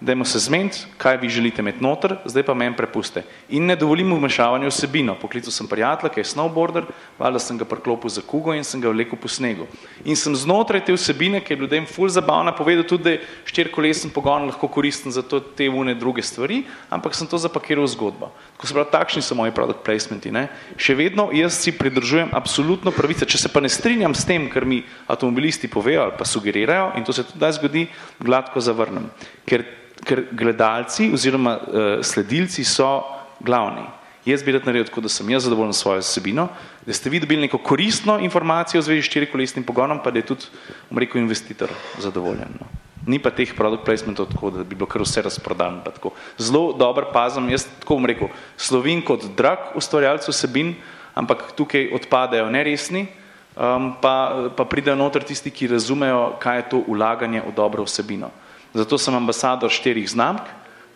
Speaker 2: dajmo se zmeniti, kaj vi želite imeti noter, zdaj pa meni prepuste. In ne dovolim vmešavanja vsebino. Poklical sem prijatelja, ki je snowboarder, valjda sem ga priklopil za kugo in sem ga vlekel po snegu. In sem znotraj te vsebine, ki je ljudem ful zabavna, povedal tudi, da je štirkolesen pogon lahko koristen za to te une druge stvari, ampak sem to zapakiral v zgodbo. Ko se pravi, takšni so moji product placementi. Ne? Še vedno jaz si pridržujem absolutno pravice. Če se pa ne strinjam s tem, kar mi avtomobilisti povejo ali pa sugerirajo, in to se tudi zgodi, gladko zavrnem. Ker ker gledalci oziroma uh, sledilci so glavni. Jaz bi rad naredil tako, da sem jaz zadovoljen s svojo vsebino, da ste vi dobili neko koristno informacijo v zvezi s štirikolesnim pogonom, pa da je tudi, bom rekel, investitor zadovoljen. No. Ni pa teh product placementov tako, da bi bilo kar vse razprodan. Zelo dobro pazim, jaz tako bom rekel, slovin kot drag ustvarjalcev vsebin, ampak tukaj odpadajo neresni, um, pa, pa pridejo noter tisti, ki razumejo, kaj je to ulaganje v dobro vsebino. Zato sem ambasador štirih znamk,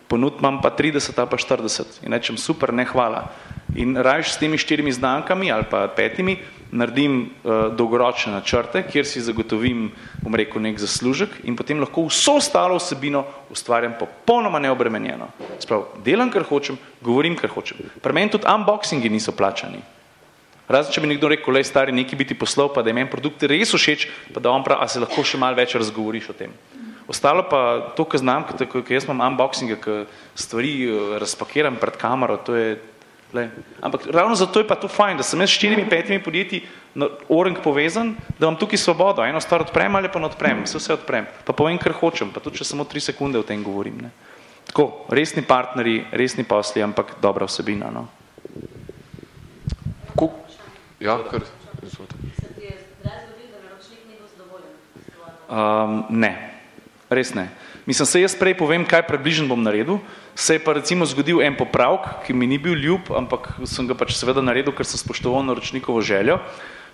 Speaker 2: ponud imam pa 30 ali pa 40 in rečem super, ne hvala. In rajš s temi štirimi znamkami ali pa petimi naredim uh, dolgoročne načrte, kjer si zagotovim, bom rekel, nek zaslužek in potem lahko vso ostalo vsebino ustvarjam popolnoma neobremenjeno. Sprav, delam, kar hočem, govorim, kar hočem. Pri meni tudi unboxingi niso plačani. Razen, če bi nekdo rekel, le stari, neki biti poslov, pa da je meni produkt res všeč, pa da on prav, a se lahko še malo več razgovoriš o tem. Ostalo pa to, kar znam, ker jaz imam unboxinge, ki stvari eh, razpakiram pred kamero, to je, le. ampak ravno zato je pa to fajn, da sem jaz s štirimi, petimi podjetji na orang povezan, da imam tukaj svobodo, eno stvar odprem ali pa ne odprem, vse vse odprem, pa povem, kar hočem, pa tudi, če samo tri sekunde o tem govorim. Ne. Tako, resni partneri, resni posli, ampak dobra vsebina. No.
Speaker 1: Kuk? Ja, kar,
Speaker 2: Um, ne. Res ne. Mislim, se jaz prej povem, kaj približno bom naredil. Se je pa recimo zgodil en popravek, ki mi ni bil ljub, ampak sem ga pač seveda naredil, ker sem spoštoval naročnikovo željo.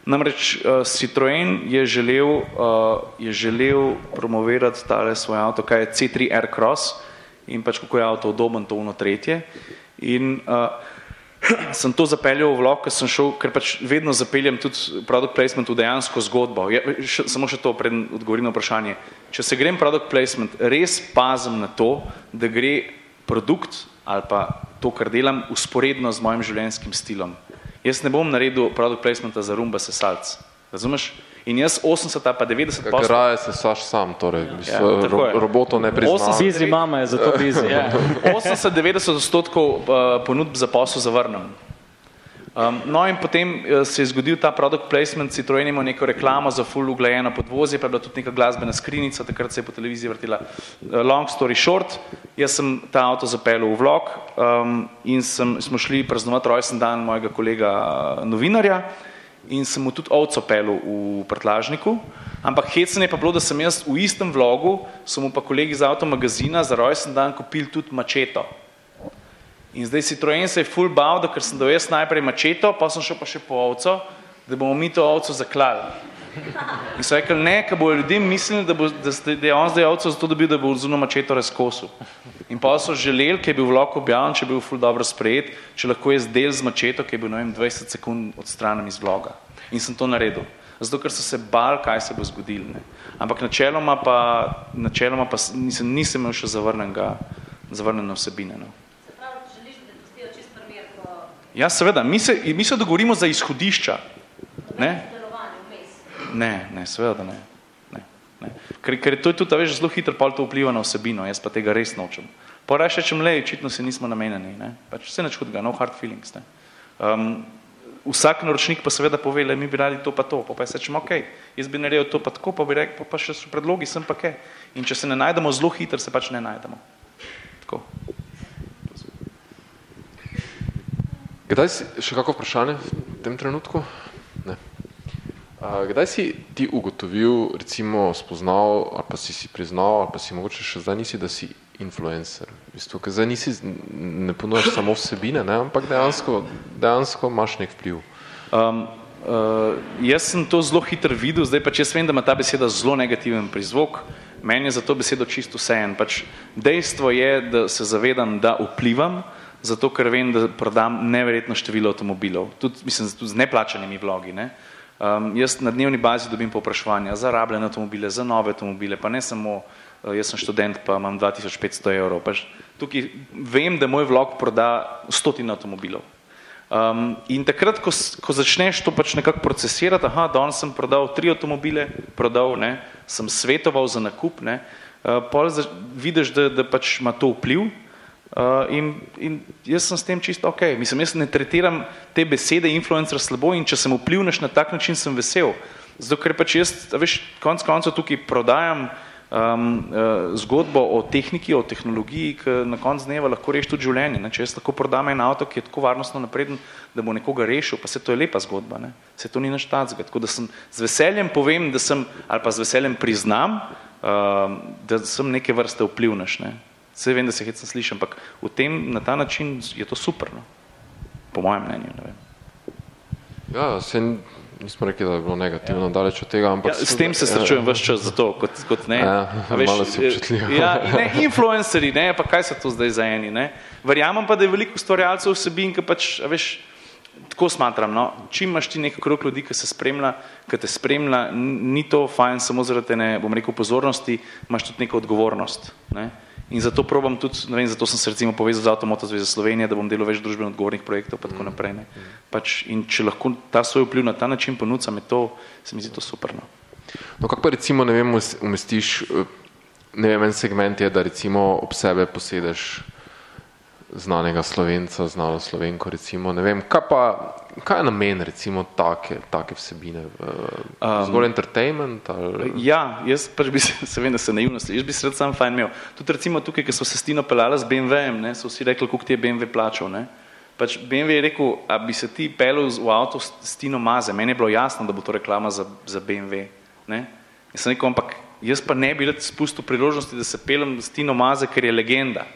Speaker 2: Namreč uh, Citroen je želel, uh, je želel promovirati tale svoj avto, kaj je C3 Air Cross in pač kako je avto udoben, to uno tretje. In uh, sem to zapeljal v vlog, ker sem šel, ker pač vedno zapeljem tudi product placement v dejansko zgodbo. Ja, še, samo še to, pred odgovorim na vprašanje. Če se grem product placement, res pazim na to, da gre produkt ali pa to, kar delam, usporedno z mojim življenjskim stilom. Jaz ne bom naredil product placementa za rumba sesalc. Razumeš? In jaz 80 pa 90
Speaker 1: poslov. Raje se saš sam, torej ja, ro, roboto ne priznam.
Speaker 3: Bizi mama je zato bizi.
Speaker 2: Ja. 80-90 odstotkov uh, ponudb za posel zavrnem. Um, no in potem uh, se je zgodil ta product placement, Citroen ima neko reklamo za full uglajeno podvozje, pa je bila tudi neka glasbena skrinica, takrat se je po televiziji vrtila. Uh, long story short, jaz sem ta avto zapeljal v vlog um, in sem, smo šli praznovati rojsten dan mojega kolega uh, novinarja in sem mu tudi ovco pelil v prtlažniku, ampak hecen je pa bilo, da sem jaz v istem vlogu, so mu pa kolegi iz avtomagazina za rojsten dan kupili tudi mačeto. In zdaj Citroen se je full bal, da ker sem dal jaz najprej mačeto, pa sem šel pa še po ovco, da bomo mi to ovco zaklali. In so rekli, ne, ker bojo ljudem mislili, da, bo, da, ste, da je on zdaj ovco zato dobil, da bo zuno mačeto razkosil. In pa so želeli, ker je bil vlog objavljen, če je bil ful dobro sprejet, če lahko jaz del z mačeto, ki je bil, ne vem, 20 sekund odstranem iz vloga. In sem to naredil. Zato, ker so se bal, kaj se bo zgodilo. Ne. Ampak načeloma pa, načeloma pa nisem, nisem imel še zavrnenega, zavrnjene vsebine. No. Ja, seveda, mi se, mi se dogovorimo za izhodišča. Ne? Ne, ne, seveda, da ne. Ne. Ker, ker to je tudi, veš, zelo hitro pa to vpliva na osebino, jaz pa tega res nočem. Pa reče, če mlej, očitno se nismo namenjeni, ne. Pač vse nič hudega, no hard feelings, ne. Um, vsak naročnik pa seveda pove, le mi bi radi to pa to, pa pa jaz rečem, ok, jaz bi naredil to pa tako, pa bi rekel, pa, pa še so predlogi, sem pa kaj. In če se ne najdemo zelo hitro, se pač ne najdemo. Tako.
Speaker 1: Kdaj si, še kako vprašanje v tem trenutku? Kdaj si ti ugotovil, recimo spoznal, ali pa si si priznal, ali pa si mogoče še zdaj nisi, da si influencer? V bistvu, ker zdaj nisi, ne ponujaš samo vsebine, ne, ampak dejansko, dejansko imaš nek vpliv. Um,
Speaker 2: uh, jaz sem to zelo hitro videl, zdaj pač jaz vem, da ima ta beseda zelo negativen prizvok, meni je za to besedo čisto vsejen. Pač dejstvo je, da se zavedam, da vplivam, zato ker vem, da prodam neverjetno število avtomobilov, tudi, mislim, tudi z neplačanimi vlogi, ne. Uh, Um, jaz na dnevni bazi dobim poprašovanja za rabljene avtomobile, za nove avtomobile, pa ne samo, uh, jaz sem študent, pa imam 2500 evrov. Pač tukaj vem, da moj vlog proda stotine avtomobilov. Um, in takrat, ko, ko začneš to pač nekako procesirati, aha, danes sem prodal tri avtomobile, prodal, ne, sem svetoval za nakup, ne, uh, pol vidiš, da, da pač ima to vpliv, Uh, in, in jaz sem s tem čisto ok. Mislim, jaz ne tretiram te besede influencer slabo in če sem vplivneš na tak način, sem vesel. Zato, ker pač jaz, veš, konc koncev tukaj prodajam um, uh, zgodbo o tehniki, o tehnologiji, ki na konc dneva lahko reši tudi življenje. Ne? Če jaz lahko prodam en avto, ki je tako varnostno napreden, da bo nekoga rešil, pa se to je lepa zgodba, ne? se to ni naš tacga. Tako da sem z veseljem povem, da sem, ali pa z veseljem priznam, uh, da sem neke vrste vplivneš. Ne? Vse vem, da se hecno sliši, ampak v tem, na ta način je to super, no? po mojem mnenju. Ne vem.
Speaker 1: Ja, se nismo rekli, da je bilo negativno, ja. daleč od tega, ampak...
Speaker 2: Ja, s tem se srečujem ja. vse čas za to, kot, kot ne.
Speaker 1: Ja, veš, malo si občutljiv.
Speaker 2: Ja, ne, influenceri, ne, pa kaj so to zdaj za eni, ne. Verjamem pa, da je veliko ustvarjalcev vsebin, ki pač, veš, tako smatram, no, čim imaš ti nek krok ljudi, ki se spremlja, ki te spremlja, ni to fajn samo zaradi ne, bom rekel, pozornosti, imaš tudi neko odgovornost, ne. In zato probam tudi, ne vem, zato sem se recimo povezal z Avtomoto zveze Slovenije, da bom delal več družbeno odgovornih projektov, pa tako mm. naprej. Ne. Pač, in če lahko ta svoj vpliv na ta način ponucam, je to, se mi zdi to super. No,
Speaker 1: no kako pa recimo, ne vem, umestiš, eh, ne vem, en segment je, da recimo ob sebe posedeš znanega slovenca, znalo slovenko, recimo, ne vem, kaj pa, kaj je namen, recimo, take, take vsebine? Um, zgolj entertainment? Ali?
Speaker 2: Ja, jaz pač bi se, se vem, da se naivno sliši, jaz bi se rad sam fajn imel. Tudi recimo tukaj, ko so se Stino pelala z BMW-em, ne, so vsi rekli, koliko ti je BMW plačal, ne. Pač BMW je rekel, a bi se ti pelil v avto s Tino Maze, meni je bilo jasno, da bo to reklama za, za BMW, ne. Jaz sem rekel, ampak jaz pa ne bi rad spustil priložnosti, da se pelem s Tino Maze, ker je legenda.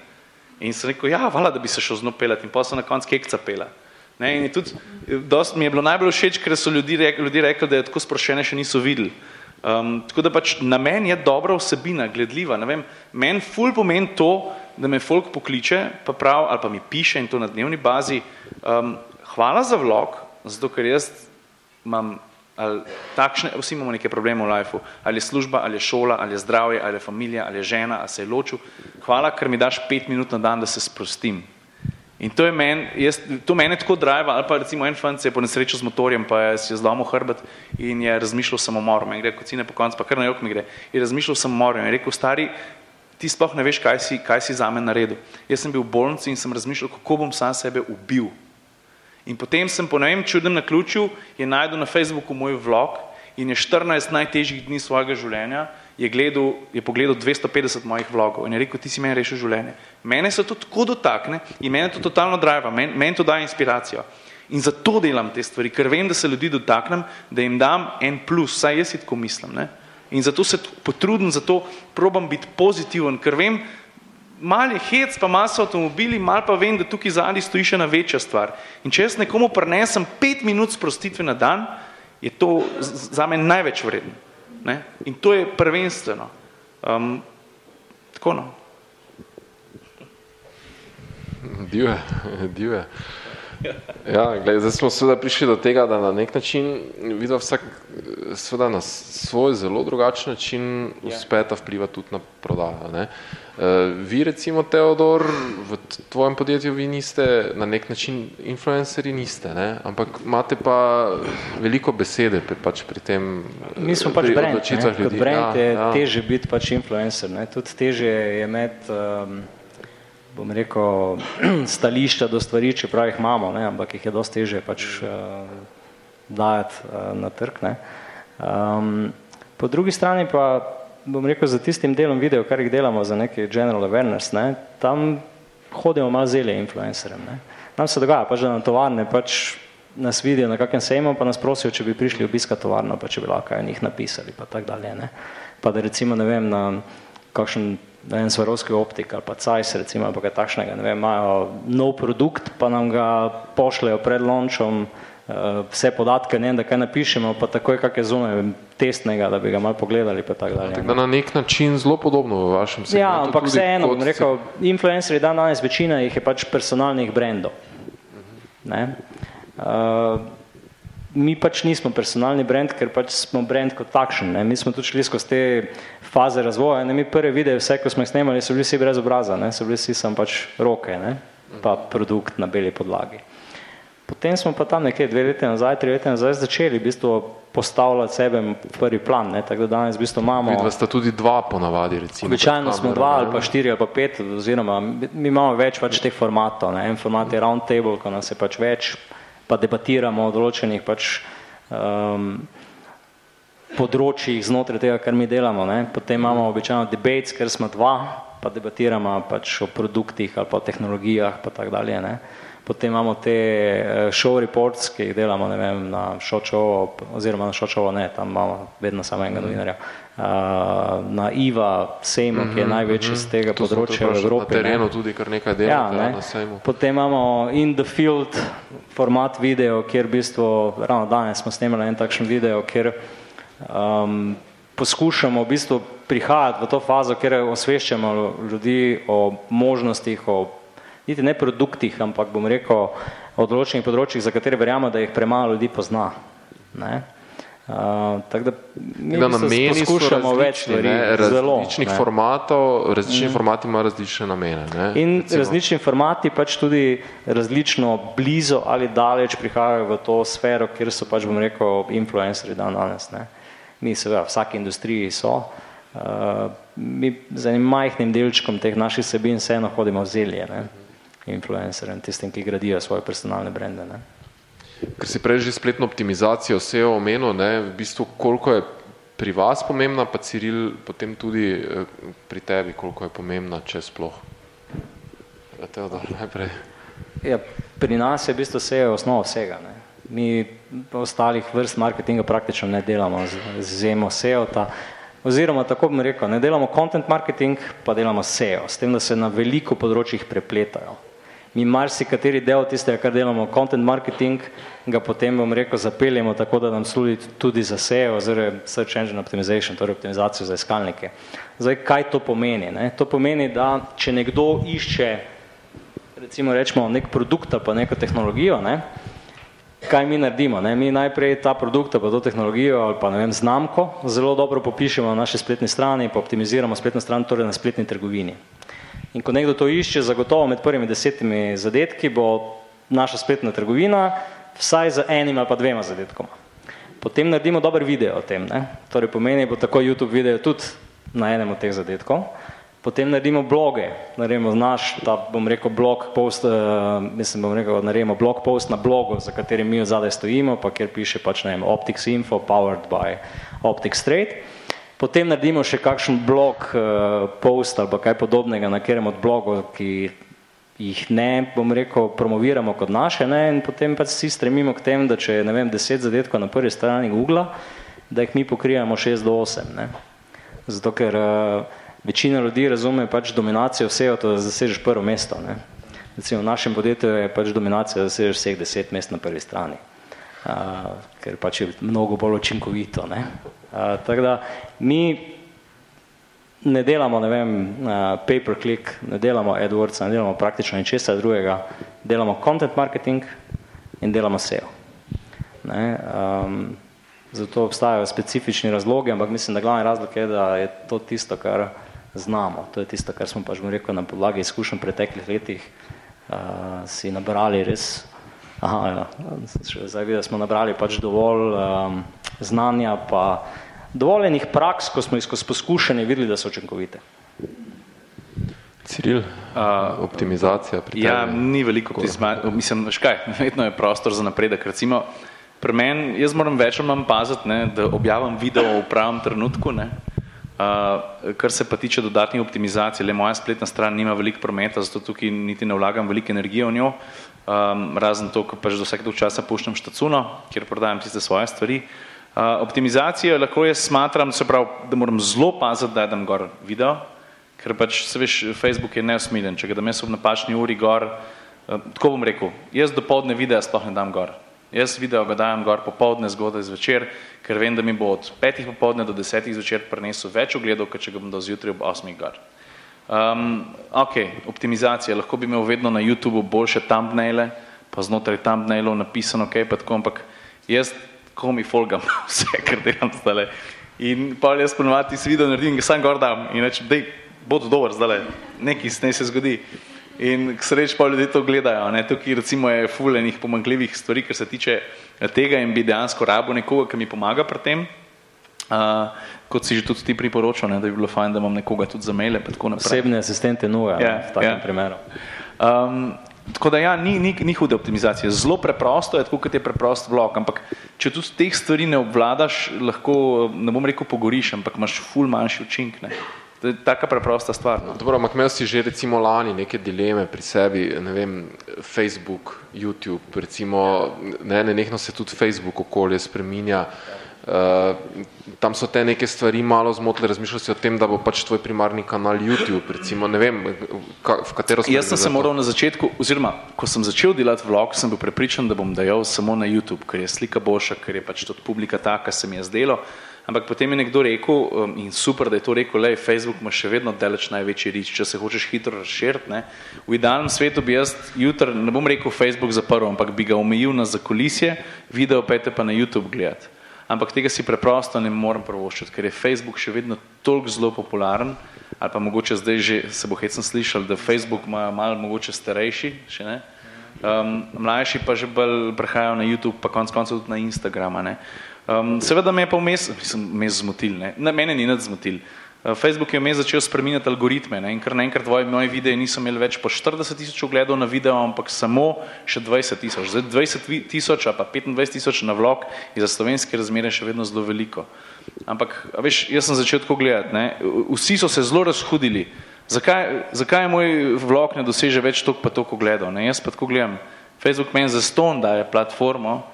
Speaker 2: In sem rekel, ja, vala, da bi se šel z njo pelati in pa so na koncu kekca pela. Ne, in tudi, dost mi je bilo najbolj všeč, ker so ljudi, rekli, ljudi rekli, da je tako sproščene še niso videli. Um, tako da pač na meni je dobra vsebina, gledljiva. Meni ful pomeni to, da me folk pokliče, pa prav, ali pa mi piše in to na dnevni bazi. Um, hvala za vlog, zato ker jaz imam ali takšne, vsi imamo neke probleme v lifeu, ali je služba, ali je šola, ali je zdravje, ali je familija, ali je žena, ali se je ločil. Hvala, ker mi daš pet minut na dan, da se sprostim. In to je meni, jaz, to mene tako driva, ali pa recimo en fant se je po nesreču z motorjem, pa je si je zlomil hrbet in je razmišljal samomorom. In gre kocine po koncu, pa kar na jok mi gre. In razmišljal samomorom in je rekel, stari, ti sploh ne veš, kaj si, kaj si za me naredil. Jaz sem bil v bolnici in sem razmišljal, kako bom sam sebe ubil. In potem sem po nevem čudem na ključu, je najdel na Facebooku moj vlog in je 14 najtežjih dni svojega življenja, je, gledal, je pogledal 250 mojih vlogov in je rekel, ti si meni rešil življenje. Mene se to tako dotakne in mene to totalno driva, meni, meni to daje inspiracijo. In zato delam te stvari, ker vem, da se ljudi dotaknem, da jim dam en plus, saj jaz si tako mislim. Ne? In zato se potrudim, zato probam biti pozitiven, ker vem, mal je hec, pa maso avtomobili, mal pa vem, da tukaj zadnji stoji še ena večja stvar. In če jaz nekomu prenesem pet minut sprostitve na dan, je to za me največ vredno. Ne? In to je prvenstveno. Um, tako no.
Speaker 1: Divje, divje. Ja, gled, zdaj smo seveda prišli do tega, da na nek način videl vsak seveda na svoj zelo drugačen način ja. uspeta vpliva tudi na prodajo. Ne? Uh, vi recimo, Teodor, v tvojem podjetju vi niste na nek način influenceri, niste, ne? ampak imate pa veliko besede pri, pač pri tem
Speaker 3: Mi smo pač brand, ne? kot brand ja, je ja. teže biti pač influencer, ne? tudi teže je imeti um, bom rekel, stališča do stvari, čeprav jih imamo, ne, ampak jih je dosti teže pač uh, dajati uh, na trg. Ne. Um, po drugi strani pa, bom rekel, za tistim delom video, kar jih delamo za neki general awareness, ne, tam hodimo malo zelje influencerem. Ne. Nam se dogaja, pač, da na tovarne pač nas vidijo na kakem sejmu, pa nas prosijo, če bi prišli obiskati tovarno, pa če bi lahko njih napisali, pa tak dalje. Ne. Pa da recimo, ne vem, na kakšen ne vem, Svarovski optik ali pa Cajs recimo, ali pa kaj takšnega, ne vem, imajo nov produkt, pa nam ga pošljajo pred launchom, uh, vse podatke, ne vem, da kaj napišemo, pa takoj kak je zunaj testnega, da bi ga malo pogledali, pa tako dalje.
Speaker 1: Tako da na nek način zelo podobno v vašem segmentu.
Speaker 3: Ja, ampak vseeno, bom rekel, influenceri dan danes večina jih je pač personalnih brendov. Ne? Uh, mi pač nismo personalni brand, ker pač smo brand kot takšen. Ne. Mi smo tudi šli skozi te faze razvoja. Ne. Mi prve videe, vse, ko smo jih snemali, so bili vsi brez obraza, ne. so bili vsi sam pač roke, ne. pa produkt na beli podlagi. Potem smo pa tam nekje dve leti nazaj, tri leti nazaj začeli v bistvu postavljati sebe v prvi plan, ne. tako da danes v bistvu imamo...
Speaker 1: Vidva sta tudi dva ponavadi, recimo.
Speaker 3: Običajno smo dva ali pa štiri ali pa pet, oziroma mi imamo več pač teh formatov. Ne. En format je round table, ko nas je pač več, pa debatiramo o določenih pač, um, področjih znotraj tega, kar mi delamo. Ne. Potem imamo običajno debates, ker smo dva, pa debatiramo pač o produktih ali pa o tehnologijah pa tak dalje. Ne. Potem imamo te eh, show reports, ki jih delamo vem, na Šočovo, oziroma na Šočovo ne, tam imamo vedno samo enega novinarja. Uh, na IVA sejmu, ki je mhm, največji z mhm. tega to področja v Evropi.
Speaker 1: Na terenu ne. tudi kar nekaj dela ja, ne. na sejmu.
Speaker 3: Potem imamo in the field format video, kjer v bistvu, ravno danes smo snemali en takšen video, kjer um, poskušamo v bistvu prihajati v to fazo, kjer osveščamo ljudi o možnostih, o niti ne produktih, ampak bom rekel o določenih področjih, za katere verjamemo, da jih premalo ljudi pozna. Ne? Uh, tako da mi da poskušamo več stvari,
Speaker 1: različnih
Speaker 3: zelo,
Speaker 1: formatov, različni mm. formati imajo različne namene. Ne?
Speaker 3: In Recimo. različni formati pač tudi različno blizu ali daleč prihajajo v to sfero, kjer so pač, bom rekel, influenceri dan danes. Ne? Mi seveda, vsaki industriji so, uh, mi z enim majhnim delčkom teh naših sebin vseeno hodimo v zelje. Ne? Influencerjem, tistim, ki gradijo svoje personalne brende. Ne.
Speaker 1: Ker si prej že spletno optimizacijo SEO omenil, ne, v bistvu koliko je pri vas pomembna, pa Ciril potem tudi eh, pri tebi, koliko je pomembna, če sploh. Ja, Teodor, najprej.
Speaker 3: Ja, pri nas je v bistvu SEO osnova vsega. Ne. Mi ostalih vrst marketinga praktično ne delamo z, zemo SEO-ta, oziroma tako bom rekel, ne delamo content marketing, pa delamo SEO, s tem, da se na veliko področjih prepletajo mi marsikateri del tistega, kar delamo, content marketing, ga potem, bom rekel, zapeljemo tako, da nam služi tudi za SEO, oziroma search engine optimization, torej optimizacijo za iskalnike. Zdaj, kaj to pomeni? Ne? To pomeni, da če nekdo išče, recimo rečemo, nek produkt pa neko tehnologijo, ne? kaj mi naredimo? Ne? Mi najprej ta produkt pa to tehnologijo ali pa ne vem, znamko zelo dobro popišemo na naši spletni strani, pa optimiziramo spletno stran, torej na spletni trgovini. In ko nekdo to išče, zagotovo med prvimi desetimi zadetki bo naša spletna trgovina vsaj z enim ali pa dvema zadetkoma. Potem naredimo dober video o tem, ne? torej pomeni bo tako YouTube video tudi na enem od teh zadetkov. Potem naredimo bloge, naredimo naš, ta bom rekel blog post, uh, mislim bom rekel, naredimo blog post na blogu, za katerim mi zadaj stojimo, pa kjer piše pač ne vem, Optics Info, powered by Optics Trade. Potem naredimo še kakšen blog, uh, post ali kaj podobnega na katerem od blogov, ki jih ne, bom rekel, promoviramo kot naše ne, in potem pač vsi stremimo k temu, da če je, ne vem, deset zadetkov na prvi strani Google, da jih mi pokrijemo šest do osem. Ne. Zato, ker uh, večina ljudi razume pač dominacijo vsega, to da zasežeš prvo mesto. Ne. Recimo v našem podjetju je pač dominacija, da zasežeš vseh deset mest na prvi strani. Uh, ker pač je mnogo bolj učinkovito. Ne. Tako da mi ne delamo, ne vem, uh, pay per click, ne delamo AdWords, ne delamo praktično ničesar drugega, delamo content marketing in delamo SEO. Ne, um, zato obstajajo specifični razlogi, ampak mislim, da glavni razlog je, da je to tisto, kar znamo. To je tisto, kar smo pač, bom rekel, na podlagi izkušenj preteklih letih uh, si nabrali res, aha, ja, zdaj vidim, da smo nabrali pač dovolj um, znanja, pa dovoljenih praks, ko smo skozi poskušanje videli, da so učinkovite.
Speaker 1: Ciril, uh, optimizacija pri
Speaker 2: tebi? Ja, ni veliko optimizacije, mislim, veš kaj, vedno je prostor za napredek. Recimo, pri meni, jaz moram več ali manj paziti, ne, da objavim video v pravem trenutku, ne. Uh, kar se pa tiče dodatnih optimizacij, le moja spletna stran nima veliko prometa, zato tukaj niti ne vlagam veliko energije v njo, um, razen to, ko pač do vsakega časa puščam štacuno, kjer prodajam tiste svoje stvari. Uh, optimizacijo lahko jaz smatram, se pravi, da moram zelo paziti, da dam gor video, ker pač se veš, Facebook je neusmiljen, če ga dam jaz v napačni uri gor, uh, tako bom rekel, jaz do povdne videa sploh ne dam gor. Jaz video ga dajem gor popovdne, zgodaj zvečer, ker vem, da mi bo od petih popovdne do desetih zvečer prinesel več ogledov, kot če ga bom dal zjutraj ob osmih gor. Um, ok, optimizacija, lahko bi imel vedno na YouTubeu boljše thumbnaile, pa znotraj thumbnailov napisano, ok, pa tako, ampak jaz ko mi folgam vse, kar delam zdaj. In pa jaz ponovadi si video naredim, sam gor dam in rečem, dej, bo to dober zdaj, nekaj ne se zgodi. In k sreč pa ljudje to gledajo, ne, tukaj recimo je fuljenih pomankljivih stvari, kar se tiče eh, tega in bi dejansko rabo nekoga, ki mi pomaga pri tem, uh, kot si že tudi ti priporočal, ne, da bi bilo fajn, da imam nekoga tudi za maile, pa tako naprej.
Speaker 3: Osebne asistente nuja, ja, v takem ja. primeru. Um,
Speaker 2: Tako da ja, ni, ni, ni hude optimizacije. Zelo preprosto je, tako kot je preprost vlog, ampak če tudi teh stvari ne obvladaš, lahko, ne bom rekel pogoriš, ampak imaš ful manjši učink. Ne. To je taka preprosta stvar. No.
Speaker 1: Dobro, ampak imel si že recimo lani neke dileme pri sebi, ne vem, Facebook, YouTube, recimo, ne, ne, nekno se tudi Facebook okolje spreminja. Ja. Uh, tam so te neke stvari malo zmotile, razmišljal si o tem, da bo pač tvoj primarni kanal YouTube, recimo, ne vem, ka, v katero
Speaker 2: smer. Jaz sem se moral na začetku, oziroma, ko sem začel delati vlog, sem bil prepričan, da bom dajal samo na YouTube, ker je slika boljša, ker je pač tudi publika taka, se mi je zdelo. Ampak potem je nekdo rekel, in super, da je to rekel, le Facebook ima še vedno deleč največji rič, če se hočeš hitro razširiti. Ne. V idealnem svetu bi jaz jutr, ne bom rekel Facebook zaprl, ampak bi ga omejil na zakulisje, video pa je pa na YouTube gledati ampak tega si preprosto ne morem prvoščiti, ker je Facebook še vedno toliko zelo popularen, ali pa mogoče zdaj že se bo hecno slišal, da Facebook ima malo mogoče starejši, še ne, um, mlajši pa že bolj prehajajo na YouTube, pa konc koncev tudi na Instagrama, ne. Um, seveda me je pa vmes, mislim, me zmotil, ne, na mene ni nad zmotil, Eh, Facebook je vmes začel spreminjati algoritme ne? in kar naenkrat tvoji moji videi niso imeli več po 40 tisoč ogledov na video, ampak samo še 20 tisoč. Zdaj 20 tisoč pa 25 tisoč na vlog je za slovenske razmere še vedno zelo veliko. Ampak, veš, jaz sem začel tako gledati, ne? vsi so se zelo razhudili. Zakaj, zakaj moj vlog ne doseže več toliko pa toliko ogledov? Jaz pa tako gledam, Facebook meni za ston daje platformo,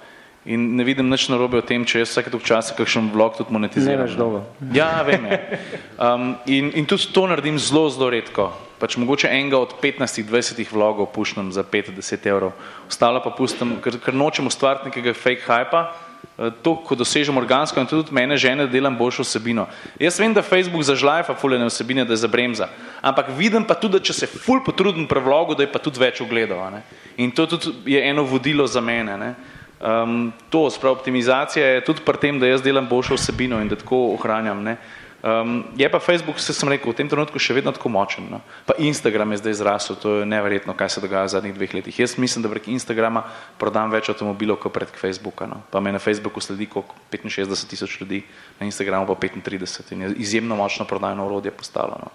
Speaker 2: In ne vidim nič narobe o tem, če jaz vsake toliko časa kakšen vlog tudi monetiziram.
Speaker 3: Ne veš dolgo.
Speaker 2: Ja, vem je. Um, in, in tudi to naredim zelo, zelo redko. Pač mogoče enega od 15-20 vlogov pušnem za 5-10 evrov. Ostalo pa pustim, ker, ker nočem ustvariti nekega fake hypa, eh, to, ko dosežem organsko in tudi mene žene, da delam boljšo vsebino. Jaz vem, da Facebook zažlajfa fulene vsebine, da je za bremza, ampak vidim pa tudi, da če se ful potrudim pri vlogu, da je pa tudi več ogledov. In to tudi je eno vodilo za mene. Ne? Um, to, sprav optimizacija je tudi pri tem, da jaz delam boljšo vsebino in da tako ohranjam. Ne. Um, je pa Facebook, se sem rekel, v tem trenutku še vedno tako močen. No. Pa Instagram je zdaj zrasel, to je neverjetno, kaj se dogaja v zadnjih dveh letih. Jaz mislim, da prek Instagrama prodam več avtomobilov kot prek Facebooka. No. Pa me na Facebooku sledi kot 65 tisoč ljudi, na Instagramu pa 35 in je izjemno močno prodajno orodje postalo. No.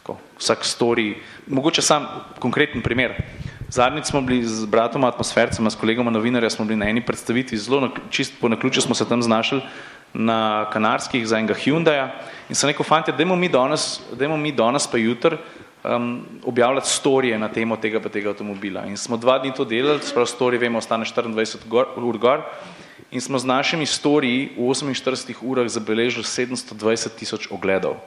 Speaker 2: Tako, vsak story, mogoče sam konkreten primer. Zadnjič smo bili z bratom atmosfercem, s kolegom novinarja, smo bili na eni predstavitvi, zelo čist po naključju smo se tam znašli na Kanarskih za enega Hyundaija in sem rekel, fantje, dajmo mi danes, dajmo mi danes pa jutr um, objavljati storije na temo tega pa tega avtomobila. In smo dva dni to delali, sprav storije vemo, ostane 24 gor, ur gor, in smo z našimi storiji v 48 urah zabeležili 720 tisoč ogledov.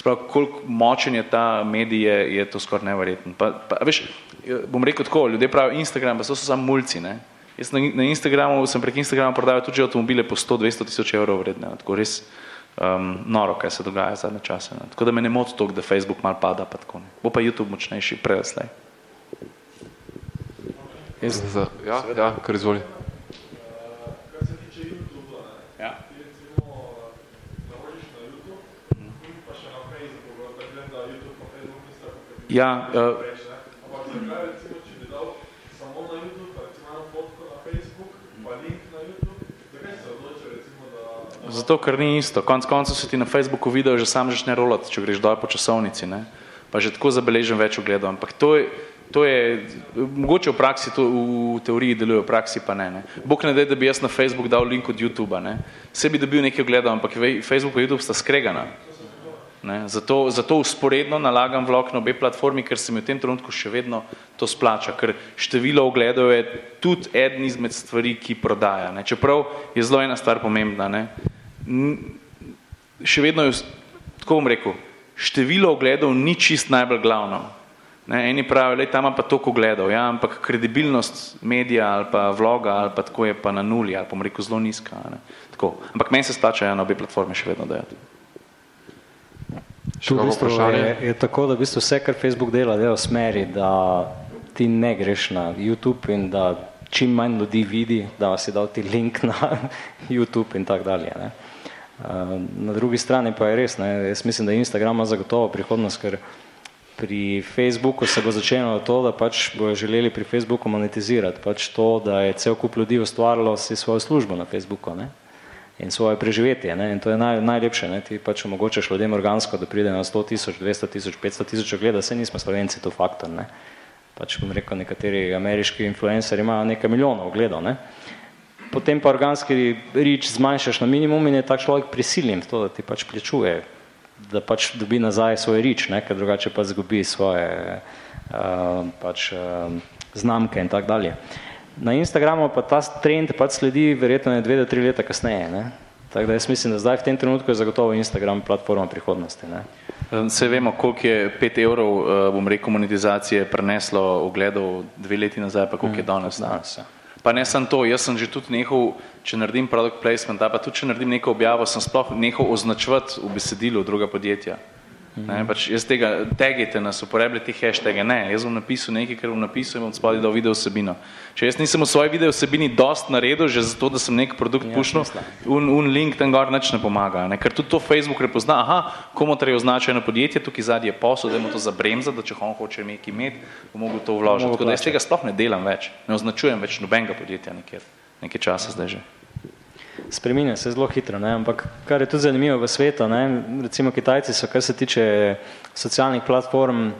Speaker 2: Sprav, koliko močen je ta medij, je, je to skoraj neverjetno. Pa, pa, veš, bom rekel tako, ljudje pravijo Instagram, pa so, so samo mulci, ne? Jaz na, na Instagramu sem prek Instagrama prodajal tudi avtomobile po 100-200 tisoč evrov vredne, tako res um, noro, kaj se dogaja zadnje čase. Ne? Tako da me ne moti to, da Facebook mal pada, pa tako ne. Bo pa YouTube močnejši, preveslej.
Speaker 1: Ja, ja, kar izvoli.
Speaker 2: Ja, uh, Zato, ker ni isto. Konc koncev se ti na Facebooku video že sam začne rolati, če greš dol po časovnici, ne? pa že tako zabeležim več ogledov. Ampak to je, to je, mogoče v praksi to v teoriji deluje, v praksi pa ne. ne. Bog ne dej, da bi jaz na Facebook dal link od YouTubea. Ne? Vse bi dobil nekaj ogledov, ampak Facebook in YouTube sta skregana. Ne, zato, zato usporedno nalagam vlog na obe platformi, ker se mi v tem trenutku še vedno to splača, ker število ogledov je tudi eden izmed stvari, ki prodaja. Ne. Čeprav je zelo ena stvar pomembna. Ne. Še vedno je, tako bom rekel, število ogledov ni čist najbolj glavno. Ne, eni pravijo, da tam pa toliko ogledov, ja, ampak kredibilnost medija ali pa vloga ali pa tako je pa na nuli ali pa bom rekel zelo nizka. Ne. Tako. Ampak meni se splača ja, na obe platformi še vedno dajati.
Speaker 3: Tu v bistvu je, je tako, da v bistvu vse, kar Facebook dela, dela v smeri, da ti ne greš na YouTube in da čim manj ljudi vidi, da si dal ti link na YouTube in tako dalje. Ne. Na drugi strani pa je res, ne, jaz mislim, da Instagram ima zagotovo prihodnost, ker pri Facebooku se bo začelo to, da pač bojo želeli pri Facebooku monetizirati, pač to, da je cel kup ljudi ustvarilo si svojo službo na Facebooku. Ne in svoje preživetje. Ne? In to je naj, najlepše, ne? ti pač omogočaš ljudem organsko, da pride na 100 tisoč, 200 tisoč, 500 tisoč ogleda, se nismo slovenci to faktor. Ne? Pač bom rekel, nekateri ameriški influenceri imajo nekaj milijonov ogledov. Ne? Potem pa organski rič zmanjšaš na minimum in je tak človek prisiljen to, da ti pač plačuje, da pač dobi nazaj svoj rič, ne? ker drugače pa zgubi svoje uh, pač, uh, znamke in tako dalje. Na Instagramu pa ta trend pač sledi verjetno ne dve do tri leta kasneje. Ne? Tako da jaz mislim, da zdaj v tem trenutku je zagotovo Instagram platforma prihodnosti. Ne?
Speaker 2: Se vemo, koliko je 5 evrov, eh, bom rekel, monetizacije preneslo ogledov dve leti nazaj, pa koliko je mm, danes. danes ja. Pa ne sem to, jaz sem že tudi nehal, če naredim product placement, pa tudi če naredim neko objavo, sem sploh nehal označevati v besedilu druga podjetja. Ne, pač jaz tega, tegite nas, uporabljate hashtage, ne, jaz bom napisal nekaj, kar bom napisal in bom spodaj dal video vsebino. Če jaz nisem v svoji video vsebini dost naredil, že zato, da sem nek produkt ja, pušnil, un, un link tam gor nič ne pomaga, ne, ker tudi to Facebook prepozna, aha, komotor je označeno podjetje, tukaj zadnji je posel, da mu to zabremza, da če on hoče nekaj imeti, bo mogel to vložiti. Tako da jaz tega sploh ne delam več, ne označujem več nobenega podjetja nekjer, nekaj časa zdaj že
Speaker 3: spreminja se zelo hitro, ne? ampak kar je tudi zanimivo v svetu, ne? recimo Kitajci so, kar se tiče socialnih platform,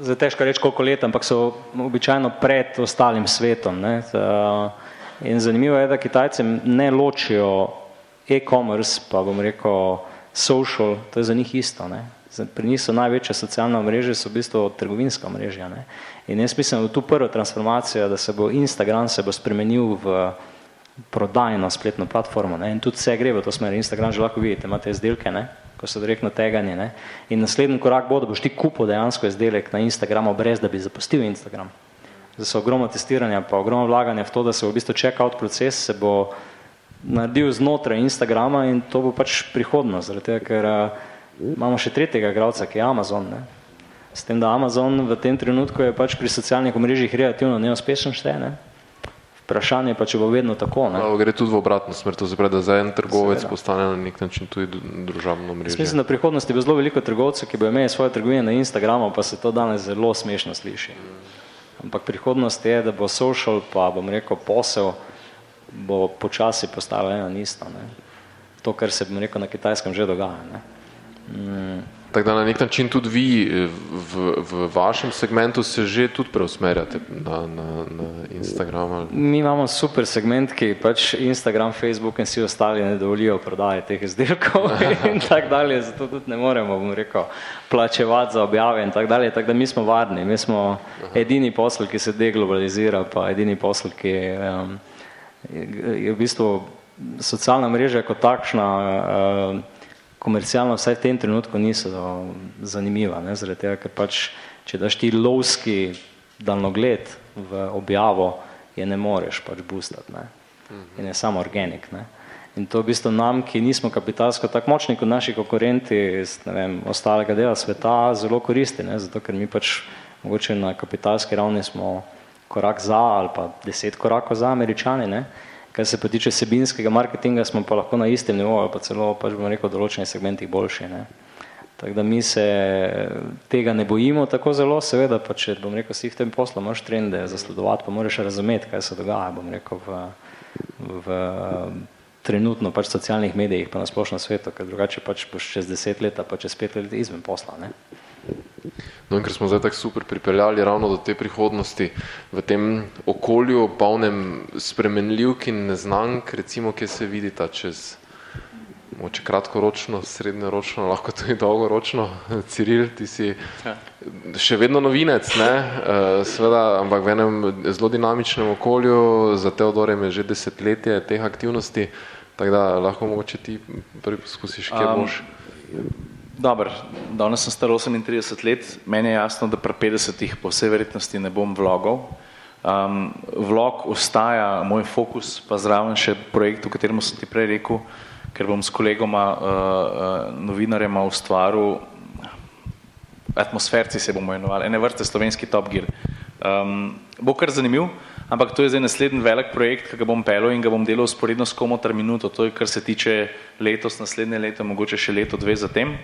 Speaker 3: zdaj težko reči koliko let, ampak so običajno pred ostalim svetom. Ne? In zanimivo je, da Kitajci ne ločijo e-commerce, pa bom rekel social, to je za njih isto. Ne? Pri njih so največja socialna mreža, so v bistvu trgovinska mreža. Ne? In jaz mislim, da tu prva transformacija, da se bo Instagram se bo spremenil v prodajno spletno platformo ne? in tudi vse gre v to smer. Instagram že lahko vidite, imate izdelke, ne? ko so direktno teganje. Ne? In naslednji korak bo, da boš ti kupil dejansko izdelek na Instagramu, brez da bi zapustil Instagram. Zdaj so ogromno testiranja, pa ogromno vlaganja v to, da se v bistvu checkout proces se bo naredil znotraj Instagrama in to bo pač prihodnost, zaradi tega, ker uh, imamo še tretjega igralca, ki je Amazon. Ne? S tem, da Amazon v tem trenutku je pač pri socialnih omrežjih relativno neuspešen šteje, ne? Vprašanje pa, če bo vedno tako. Ne?
Speaker 1: No, gre tudi v obratno smer, to se pravi, da za en trgovec Seveda. postane na nek način tudi družabno mrežo.
Speaker 3: Mislim, da v prihodnosti bo zelo veliko trgovcev, ki bo imeli svoje trgovine na Instagramu, pa se to danes zelo smešno sliši. Ampak prihodnost je, da bo social, pa bom rekel posel, bo počasi postalo eno isto. Ne? To, kar se, bom rekel, na kitajskem že dogaja. Ne? Mm.
Speaker 1: Tako da na nek način tudi vi eh, v, v vašem segmentu se že tudi preusmerjate na, na, na Instagram. Ali...
Speaker 3: Mi imamo super segment, ki pač Instagram, Facebook in vsi ostali ne dovolijo prodaje teh izdelkov in tako dalje, zato tudi ne moremo, bom rekel, plačevati za objave in tako dalje, tako da mi smo varni, mi smo edini posel, ki se deglobalizira, pa edini posel, ki um, je v bistvu socialna mreža kot takšna, uh, komercialno vsaj v tem trenutku niso zanimiva, ne, zaradi tega, ker pač, če daš ti lovski daljnogled v objavo, je ne moreš pač boostati, ne, in je samo organik, ne. In to v bistvu nam, ki nismo kapitalsko tako močni kot naši konkurenti iz, ne vem, ostalega dela sveta, zelo koristi, ne, zato ker mi pač mogoče na kapitalski ravni smo korak za ali pa deset korakov za američani, ne, Kar se pa tiče sebinskega marketinga, smo pa lahko na istem nivoju, pa celo, pač bomo rekel, v določenih segmentih boljši. Ne. Tako da mi se tega ne bojimo tako zelo, seveda pa če, bom rekel, si v tem poslu moraš trende zasledovati, pa moraš razumeti, kaj se dogaja, bom rekel, v, v trenutno pač socialnih medijih, pa na splošno svetu, ker drugače pač boš čez deset let, pa čez pet let izven posla. Ne.
Speaker 1: No, in ker smo zdaj tako super pripeljali ravno do te prihodnosti v tem okolju, polnem spremenljivk in neznank, recimo, kje se vidita čez moče kratkoročno, srednjeročno, lahko tudi dolgoročno. Ciril, ti si ja. še vedno novinec, ne? Eh, Sveda, ampak v enem zelo dinamičnem okolju, za Teodorem je že desetletje teh aktivnosti, tako da lahko mogoče ti prvi poskusiš, kje um, boš.
Speaker 2: Dobro, danes sem star 38 let, meni je jasno, da pri 50-ih po vsej verjetnosti ne bom vlogov. Um, vlog ostaja moj fokus, pa zraven še projekt, o katerem sem ti prej rekel, ker bom s kolegoma uh, uh, novinarjema ustvaril, atmosferci se bomo imenovali, ene vrste slovenski Top Gear. Um, bo kar zanimiv, ampak to je zdaj naslednji velik projekt, ki ga bom pelil in ga bom delal sporedno s komotar minuto, to je kar se tiče letos, naslednje leto, mogoče še leto, dve zatem.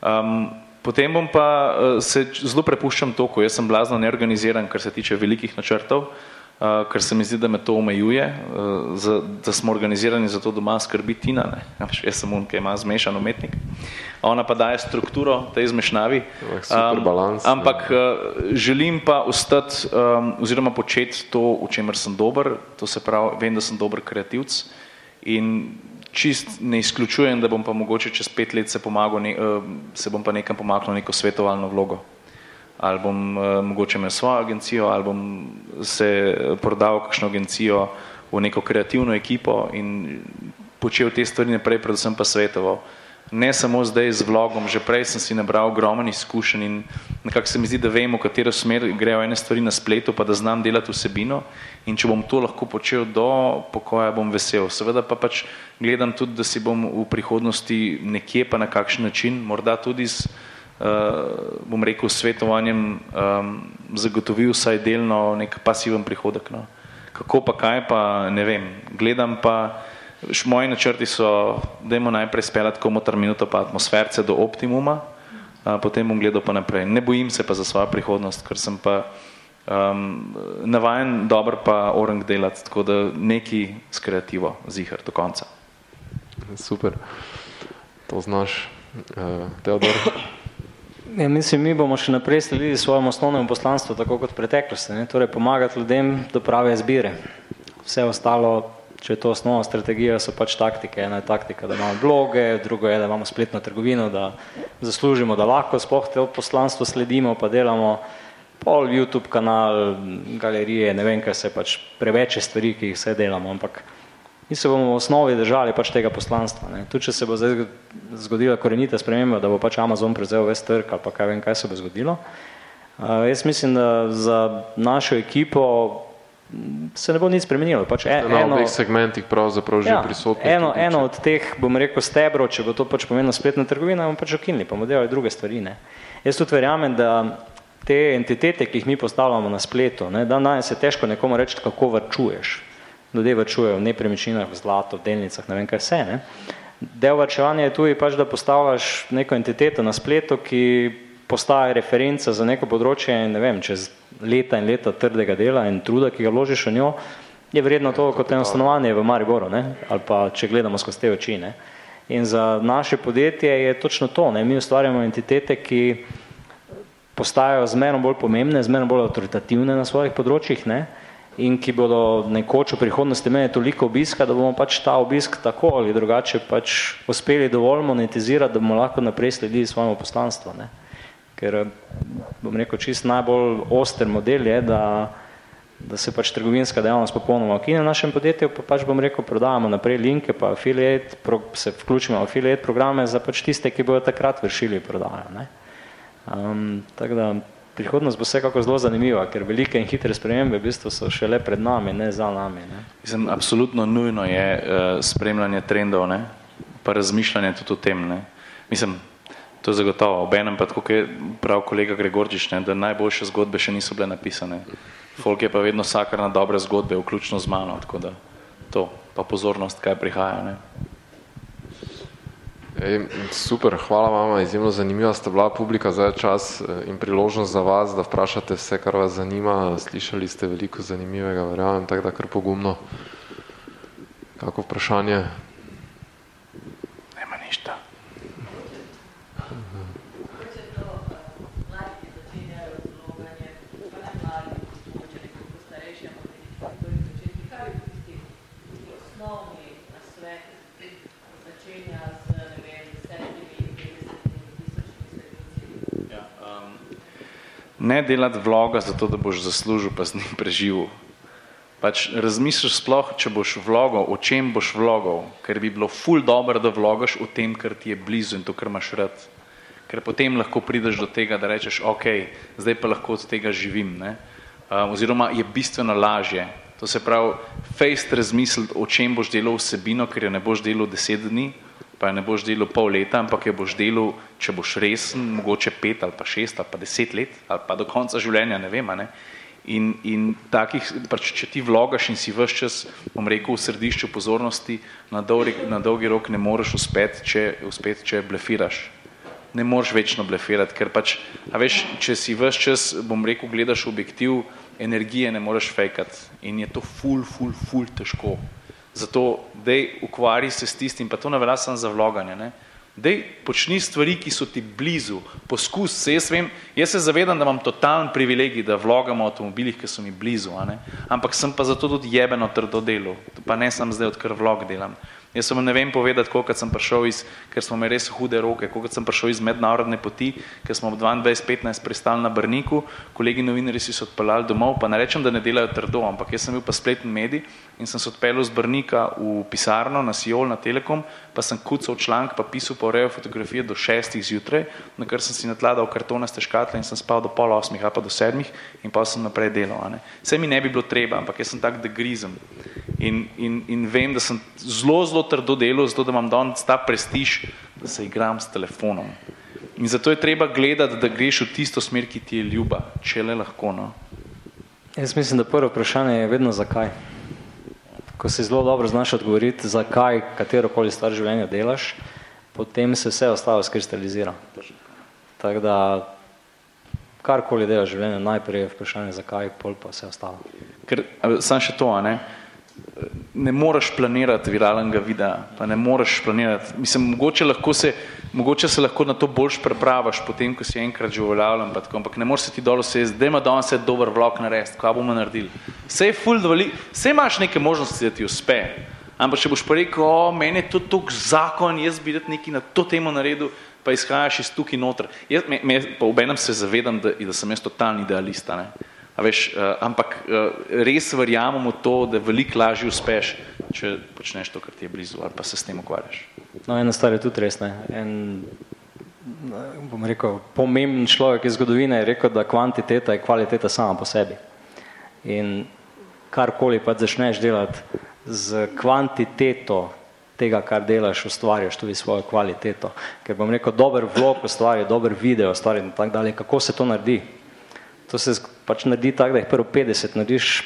Speaker 2: Um, potem bom pa uh, se zelo prepuščam toku, jaz sem blazno neorganiziran, kar se tiče velikih načrtov, uh, ker se mi zdi, da me to omejuje, uh, za, da smo organizirani za to doma skrbi Tina, ne? jaz sem on, ki ima zmešan umetnik, ona pa daje strukturo tej zmešnavi,
Speaker 1: um, balans,
Speaker 2: ampak uh, želim pa ostati um, oziroma početi to, v čemer sem dober, to se pravi, vem, da sem dober kreativc in čist ne izključujem, da bom pa mogoče čez pet let se pomagal, ne, uh, se bom pa nekam pomaknil neko svetovalno vlogo. Ali bom uh, mogoče imel svojo agencijo, ali bom se prodal kakšno agencijo v neko kreativno ekipo in počel te stvari naprej, predvsem pa svetoval. Uh, ne samo zdaj z vlogom, že prej sem si nabral ogromen izkušenj in nekako se mi zdi, da vem, v katero smer grejo ene stvari na spletu, pa da znam delati vsebino in če bom to lahko počel do pokoja, bom vesel. Seveda pa pač gledam tudi, da si bom v prihodnosti nekje pa na kakšen način, morda tudi z, uh, bom rekel, svetovanjem um, zagotovil vsaj delno nek pasiven prihodek. No. Kako pa kaj pa, ne vem. Gledam pa, Moji načrti so, da imamo najprej speljati komotar minuto pa atmosferce do optimuma, a, potem bom gledal pa naprej. Ne bojim se pa za svojo prihodnost, ker sem pa um, navajen dober pa orang delati, tako da neki s kreativo zihar do konca.
Speaker 1: Super, to znaš, uh, Teodor.
Speaker 3: Ja, mislim, mi bomo še naprej sledili svojemu osnovnemu poslanstvu, tako kot preteklosti, ne? torej pomagati ljudem do prave izbire. Vse ostalo če je to osnovna strategija, so pač taktike. Ena je taktika, da imamo bloge, drugo je, da imamo spletno trgovino, da zaslužimo, da lahko sploh te poslanstvo sledimo, pa delamo pol YouTube kanal, galerije, ne vem, kaj se pač preveče stvari, ki jih vse delamo, ampak mi se bomo v osnovi držali pač tega poslanstva. Ne. Tu, če se bo zdaj zgodila korenita sprememba, da bo pač Amazon prevzel ves trg ali pa kaj vem, kaj se bo zgodilo. Uh, jaz mislim, da za našo ekipo se ne bo nič spremenilo. Pač
Speaker 1: e, na eno, obeh segmentih pravzaprav že ja, prisotno.
Speaker 3: Eno, eno od teh, bom rekel, stebrov, če bo to pač pomenilo spletna trgovina, bomo pač okinili, pa bomo delali druge stvari. Ne. Jaz tudi verjamem, da te entitete, ki jih mi postavljamo na spletu, ne, dan danes je težko nekomu reči, kako vrčuješ. Ljudje vrčujejo v nepremičninah, v zlato, v delnicah, ne vem kaj vse. Ne. Del vrčevanja je tudi pač, da postavljaš neko entiteto na spletu, ki postaja referenca za neko področje in ne vem, čez leta in leta trdega dela in truda, ki ga vložiš v njo, je vredno to kot eno stanovanje v Mariboru, ne? ali pa če gledamo skozi te oči. Ne? In za naše podjetje je točno to. Ne? Mi ustvarjamo entitete, ki postajajo zmerno bolj pomembne, zmerno bolj avtoritativne na svojih področjih ne? in ki bodo nekoč v prihodnosti imeli toliko obiska, da bomo pač ta obisk tako ali drugače pač uspeli dovolj monetizirati, da bomo lahko naprej sledili svojemu poslanstvu. Ne? Ker bom rekel, čist najbolj oster model je, da da se pač trgovinska dejavnost popolnoma ukine v našem podjetju, pa pač bom rekel, prodajamo naprej linke, pa affiliate, pro, se vključimo v affiliate programe za pač tiste, ki bodo takrat vršili prodajo. Ne? Um, tako da prihodnost bo vsekako zelo zanimiva, ker velike in hitre spremembe v bistvu so šele pred nami, ne za nami. Ne?
Speaker 2: Mislim, absolutno nujno je uh, spremljanje trendov, ne? pa razmišljanje tudi o tem. Ne? Mislim, to je zagotovo. Obenem pa kot je prav kolega Gregorčič, ne? da najboljše zgodbe še niso bile napisane. Folk je pa vedno vsakar na dobre zgodbe, vključno z mano, tako da to, pa pozornost, kaj prihaja. Ne?
Speaker 1: Ej, super, hvala vama, izjemno zanimiva sta bila publika, zdaj je čas eh, in priložnost za vas, da vprašate vse, kar vas zanima, slišali ste veliko zanimivega, verjamem, tako da kar pogumno. Kako vprašanje?
Speaker 2: Ne delati vloga zato, da boš zaslužil pa z njim preživel. Pač razmisliš sploh, če boš vlogal, o čem boš vlogal, ker bi bilo ful dobro, da vlogaš o tem, kar ti je blizu in to, kar imaš rad. Ker potem lahko prideš do tega, da rečeš, ok, zdaj pa lahko od tega živim. Ne? Uh, oziroma je bistveno lažje. To se pravi, fejst razmisliti, o čem boš delal vsebino, ker jo ne boš delal deset dni, pa ne boš delal pol leta, ampak jo boš delal, če boš resen, mogoče pet ali pa šest ali pa deset let ali pa do konca življenja, ne vem. Ne? In, in takih, pač, če ti vlogaš in si vse čas, bom rekel, v središču pozornosti, na dolgi, na dolgi rok ne moreš uspeti, če, uspet, če blefiraš. Ne moreš večno blefirati, ker pač, a veš, če si vse čas, bom rekel, gledaš objektiv, energije ne moreš fejkati in je to ful, ful, ful težko. Zato, dej, ukvari se s tistim, pa to ne velja samo za vloganje. Ne? Dej, počni stvari, ki so ti blizu, poskus se, jaz vem, jaz se zavedam, da imam totalen privilegij, da vlogam v avtomobilih, ki so mi blizu, ampak sem pa zato tudi jebeno trdo delo, pa ne sem zdaj, odkar vlog delam. Jaz sem ne vem povedati, koliko sem prišel iz, ker smo imeli res hude roke, koliko sem prišel iz mednarodne poti, ker smo v 22.15 pristali na Brniku, kolegi novinari si se odpeljali domov, pa ne rečem, da ne delajo trdo, ampak jaz sem bil pa spletni medij in sem se odpeljal z Brnika v pisarno na Sijol, na Telekom, pa sem kucal članek, pa pisal pa urejo fotografije do šestih zjutraj, na kar sem si natladal kartonaste škatle in sem spal do pol osmih ali pa do sedmih in pa sem naprej delal. Vse mi ne bi bilo treba, ampak jaz sem tak, da grizem. In, in, in vem, da sem zelo, zelo trdo delal, zato da imam danes ta prestiž, da se igram s telefonom. In zato je treba gledati, da greš v tisto smer, ki ti je ljuba, če le lahko. No.
Speaker 3: Jaz mislim, da prvo vprašanje je vedno zakaj. Ko si zelo dobro znaš odgovoriti, zakaj katero koli stvar življenja delaš, potem se vse ostalo skristalizira. Tako da karkoli delaš življenje, najprej je vprašanje zakaj, pol pa vse ostalo.
Speaker 2: Ker, sam še to, a ne? Ne moreš planirati viralnega videa, pa ne moreš planirati, mislim, mogoče, lahko se, mogoče se lahko na to boljš prepravaš, potem, ko si enkrat že uveljavljen, ampak ne moreš se ti dolo sesti, da ima danes dober vlog narediti, kaj bomo naredili. Vse je full dovoli, vse imaš neke možnosti, da ti uspe, ampak če boš pa rekel, o, meni je to tok zakon, jaz bi nekaj na to temo naredil, pa izhajaš iz tukaj noter. Jaz, me, me, pa v enem se zavedam, da, da sem jaz totalni idealista, ne. Veš, uh, ampak uh, res verjamem v to, da veliko lažje uspeš, če počneš to, kar ti je blizu ali pa se s tem ukvarjaš.
Speaker 3: No, ena stvar je tudi res. Ne. En, bom rekel, pomemben človek iz zgodovine je rekel, da kvantiteta je kvaliteta sama po sebi. In karkoli pa začneš delati z kvantiteto tega, kar delaš, ustvarjaš tudi svojo kvaliteto. Ker bom rekel, dober vlog ustvarja, dober video ustvarja in tako dalje. Kako se to naredi? To se pač naredi tako, da jih prvo 50 narediš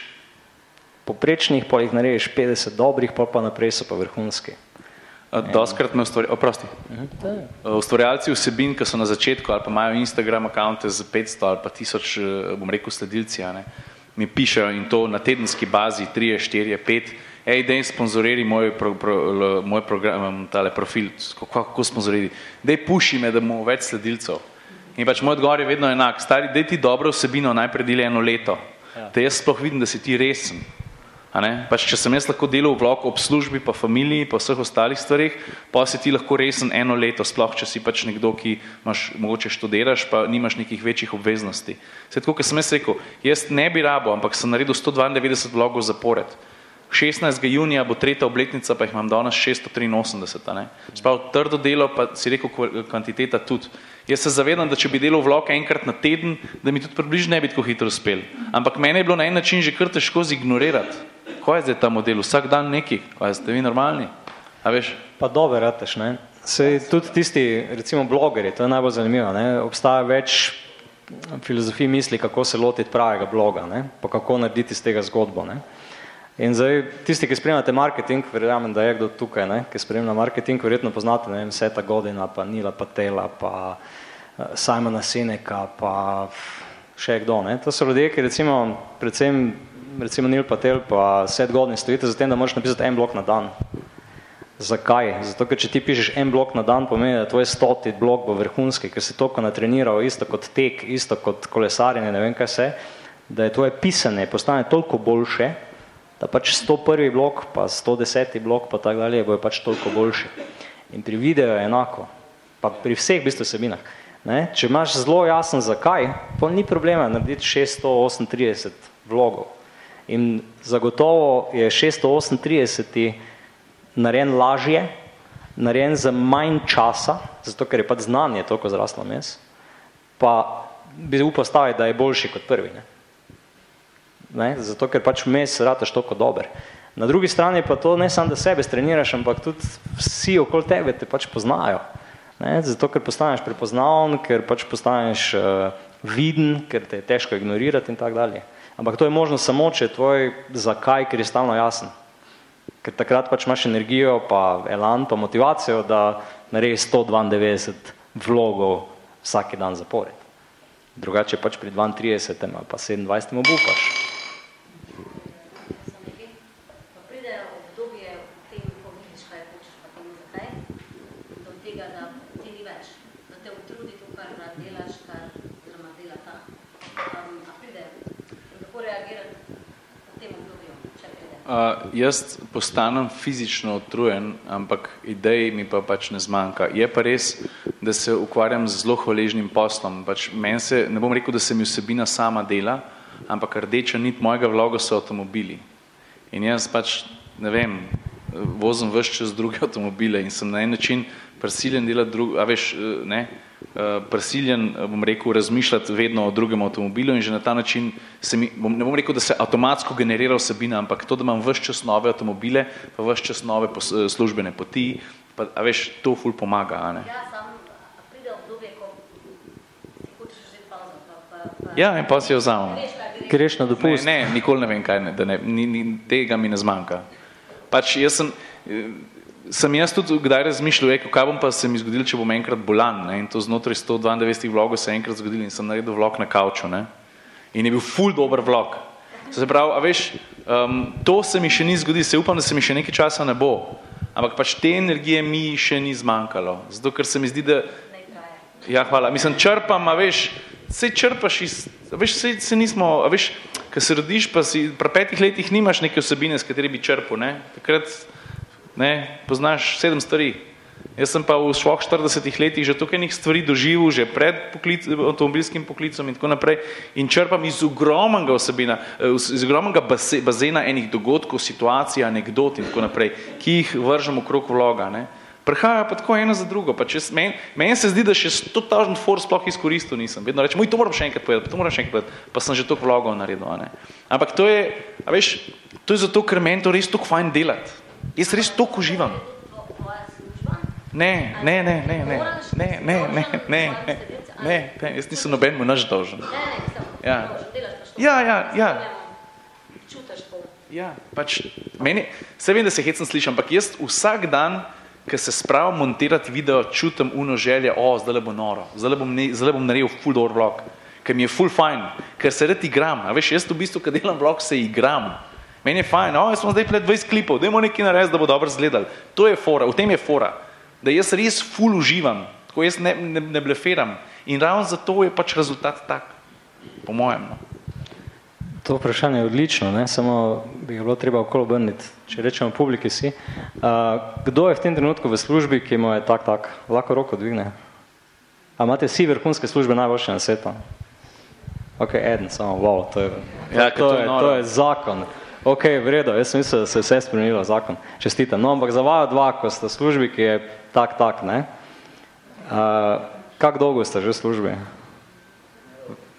Speaker 3: poprečnih, pa jih narediš 50 dobrih, pa pa naprej so pa vrhunski.
Speaker 2: Doskrat me ustvarja, oprosti, mhm, ustvarjalci vsebin, ki so na začetku ali pa imajo Instagram akonte z 500 ali pa 1000, eh, bom rekel, sledilci, ne, mi pišejo in to na tedenski bazi, 3, 4, 5 hej, dej sponzoriri moj, pro, pro, moj program, tale profil, kako, kako sponzoriri, dej puši me, da bomo več sledilcev. In pač moj odgovor je vedno enak, stari, dej ti dobro vsebino, najprej deli eno leto, ja. da jaz sploh vidim, da si ti resen. Pač, če sem jaz lahko delal vlog ob službi, pa familiji, pa vseh ostalih stvarih, pa si ti lahko resen eno leto, sploh če si pač nekdo, ki imaš, mogoče študiraš, pa nimaš nekih večjih obveznosti. Sedaj, tako, kot sem jaz rekel, jaz ne bi rabo, ampak sem naredil 192 vlogov zapored. 16. junija bo tretja obletnica, pa jih imam danes 683. Sprav trdo delo, pa si rekel kvantiteta tudi. Jaz se zavedam, da če bi delal vlog enkrat na teden, da mi tudi približno ne bi tako hitro uspel. Ampak mene je bilo na en način že kar težko zignorirati kaj je zdaj ta model, vsak dan neki, kaj ste vi normalni? A veš?
Speaker 3: Pa dobro, rateš, ne. Se tudi tisti, recimo blogeri, to je najbolj zanimivo, ne, obstaja več filozofij misli, kako se lotiti pravega bloga, ne, pa kako narediti iz tega zgodbo, ne. In zdaj, tisti, ki spremljate marketing, verjamem, da je kdo tukaj, ne, ki spremlja marketing, verjetno poznate, ne vem, Seta Godina, pa Nila Patela, pa uh, Simona Sineka, pa še kdo, ne. To so ljudje, ki recimo, predvsem recimo Neil Patel pa Seth Godin stojite za tem, da moraš napisati en blok na dan. Zakaj? Zato, ker če ti pišeš en blok na dan, pomeni, da tvoj stoti blok bo vrhunski, ker si toliko natreniral, isto kot tek, isto kot kolesarjenje, ne vem kaj se, da je tvoje pisanje postane toliko boljše, da pač 101. blok, pa 110. blok, pa tako dalje, bojo pač toliko boljši. In pri videu je enako, pa pri vseh bistvu sebinah. Ne? Če imaš zelo jasen zakaj, pa ni problema narediti 638 vlogov. In zagotovo je 638 narejen lažje, narejen za manj časa, zato ker je pač znanje toliko zraslo mes, pa bi upal staviti, da je boljši kot prvi. Ne? Ne? Zato ker pač mes rataš toliko dober. Na drugi strani pa to ne samo, da sebe streniraš, ampak tudi vsi okoli tebe te pač poznajo. Ne? Zato ker postaneš prepoznaven, ker pač postaneš uh, viden, ker te je težko ignorirati in tako dalje. Ampak to je možno samo, če je tvoj zakaj kristalno jasen. Ker takrat pač imaš energijo, pa elan, pa motivacijo, da narediš 192 vlogov vsaki dan zapored. Drugače pač pri 32 ali pa 27 obupaš.
Speaker 2: Uh, jaz postanem fizično utrujen, ampak idej mi pa pač ne zmanjka. Je pa res, da se ukvarjam z zelo hvaležnim poslom. Pač men se, ne bom rekel, da se mi vsebina sama dela, ampak rdeča nit mojega vloga so avtomobili. In jaz pač, ne vem, vozim vse čez druge avtomobile in sem na en način prisiljen delati drug, a veš, ne, Eh, prisiljen, eh, bom rekel, razmišljati vedno o drugem avtomobilu in že na ta način se mi, bom, ne bom rekel, da se avtomatsko generira vsebina, ampak to, da imam vse čas nove avtomobile, pa vse čas nove pos, eh, službene poti, pa, a veš, to ful pomaga, a ne? Ja, sam pride obdobje, ko hočeš že pauzo, pa, pa, pa... Ja, in pa si jo vzamem.
Speaker 3: Greš na dopust?
Speaker 2: Ne, ne, nikoli ne vem, kaj ne, da ne, ni, ni, tega mi ne zmanjka. Pač jaz sem, sem jaz tudi kdaj razmišljal, eko, kaj bom pa se mi zgodilo, če bom enkrat bolan. Ne? In to znotraj 192 vlogov se je enkrat zgodilo in sem naredil vlog na kavču. Ne? In je bil ful dober vlog. Se pravi, a veš, um, to se mi še ni zgodilo, se upam, da se mi še nekaj časa ne bo. Ampak pač te energije mi še ni zmanjkalo. Zato, ker se mi zdi, da... Ja, hvala. Mislim, črpam, a veš, se črpaš iz... A veš, se, se nismo... A veš, ko se rodiš, pa si pri petih letih nimaš neke osebine, s kateri bi črpal, ne? Takrat ne, poznaš sedem stvari. Jaz sem pa v svojih 40 letih že tukaj nekaj stvari doživel, že pred poklic, avtomobilskim poklicom in tako naprej in črpam iz ogromnega osebina, eh, iz ogromnega bazena enih dogodkov, situacij, anegdot in tako naprej, ki jih vržem okrog vloga. Ne. Prehaja pa tako eno za drugo. Pa če, meni, meni se zdi, da še 100 tažen for sploh izkoristil nisem. Vedno rečem, moj to moram še enkrat povedati, to moram še enkrat povedati, pa sem že toliko vlogov naredil. Ne. Ampak to je, a veš, to je zato, ker meni to res toliko fajn delati. Jaz res toliko uživam. Ne, ne, ne, ne, ne, ne, ne, ne, ne, ne, ne, ne, jaz nisem nobenemu naš dolžen. Ja, ja, ja, ja. Ja, pač, meni, se vem, da se hecam slišam, ampak jaz vsak dan, ko se spravim montirati video, čutim uno želje, o, zdaj bo noro, zdaj bom, ne, zdaj bom naredil full door vlog, ker mi je full fine, ker se rad igram, a veš, jaz v bistvu, ko delam vlog, se igram, Meni je fajn, no, smo zdaj pred 20 klipov, dajmo nekaj narediti, da bo dobro izgledal. To je fora, v tem je fora, da jaz res ful uživam, tako jaz ne, ne, ne bleferam. In ravno zato je pač rezultat tak, po mojem. No.
Speaker 3: To vprašanje je odlično, ne? samo bi ga bilo treba okolo obrniti. Če rečemo publiki si, uh, kdo je v tem trenutku v službi, ki mu je tak, tak, lahko roko dvigne? A imate vsi vrhunske službe najboljše na svetu? Ok, eden, samo, wow, to je,
Speaker 2: Ja,
Speaker 3: to,
Speaker 2: to je
Speaker 3: to je zakon. Ok, v redu, jaz sem mislil, da se je vse spremenilo zakon. Čestitam. No, ampak za vaju dva, ko ste v službi, ki je tak, tak, ne? Uh, kako dolgo ste že v službi?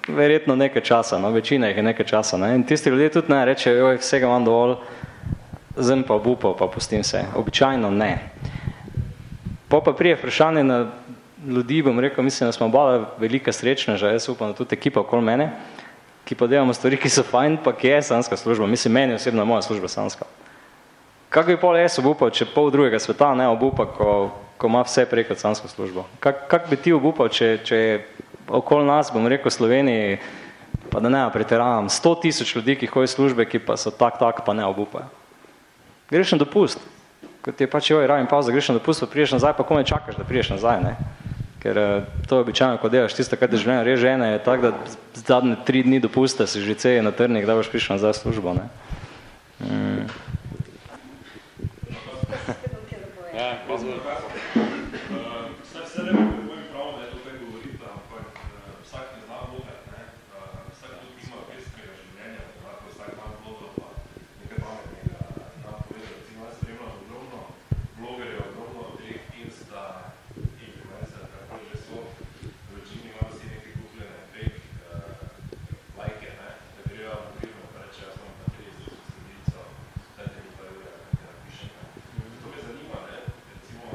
Speaker 3: Verjetno nekaj časa, no, večina jih je nekaj časa. Ne? In tisti ljudje tudi ne rečejo, joj, vsega imam dovolj, zdaj pa obupal, pa pustim se. Običajno ne. Po pa prije vprašanje na ljudi, bom rekel, mislim, da smo oba velika srečneža, jaz upam, da tudi ekipa okoli mene, ki pa delamo stvari, ki so fajn, pa ki je sanska služba. Mislim, meni osebno je moja služba sanska. Kako bi pol jaz obupal, če pol drugega sveta ne obupa, ko, ko ima vse preko sansko službo? Kak, kak bi ti obupal, če, če je okoli nas, bom rekel, Sloveniji, pa da ne pretiravam, sto tisoč ljudi, ki hojijo službe, ki pa so tak, tak, pa ne obupajo. Greš na dopust, kot je pač joj, rabim pauza, greš na dopust, pa priješ nazaj, pa komaj čakaš, da priješ nazaj, ne? Ker eh, to je običajno, ko delaš tisto, kar te življenje res žene, je tako, da zadnje tri dni dopusta si že ceje na trnih, da boš prišel nazaj v službo, ne? Mm.
Speaker 4: Vse se ne bi prav, da je to kaj govoriti, ampak eh, vsak ne zna vlogati, ne. Eh, Vsak tudi nima pestrega življenja, da lahko vsak dan vlogo pa nekaj pametnega nam pove. Recimo, jaz spremljam ogromno blogerjev, ogromno teh Insta, influencer, kakor že so. V večini imajo vsi neke kupljene fake uh, lajke, ne. Da grejo anonimno, pa reče, jaz imam pa 30 tisoč sledilcev, dajte mi pa evra, nekaj napišem, ne. To me zanima, ne. Recimo,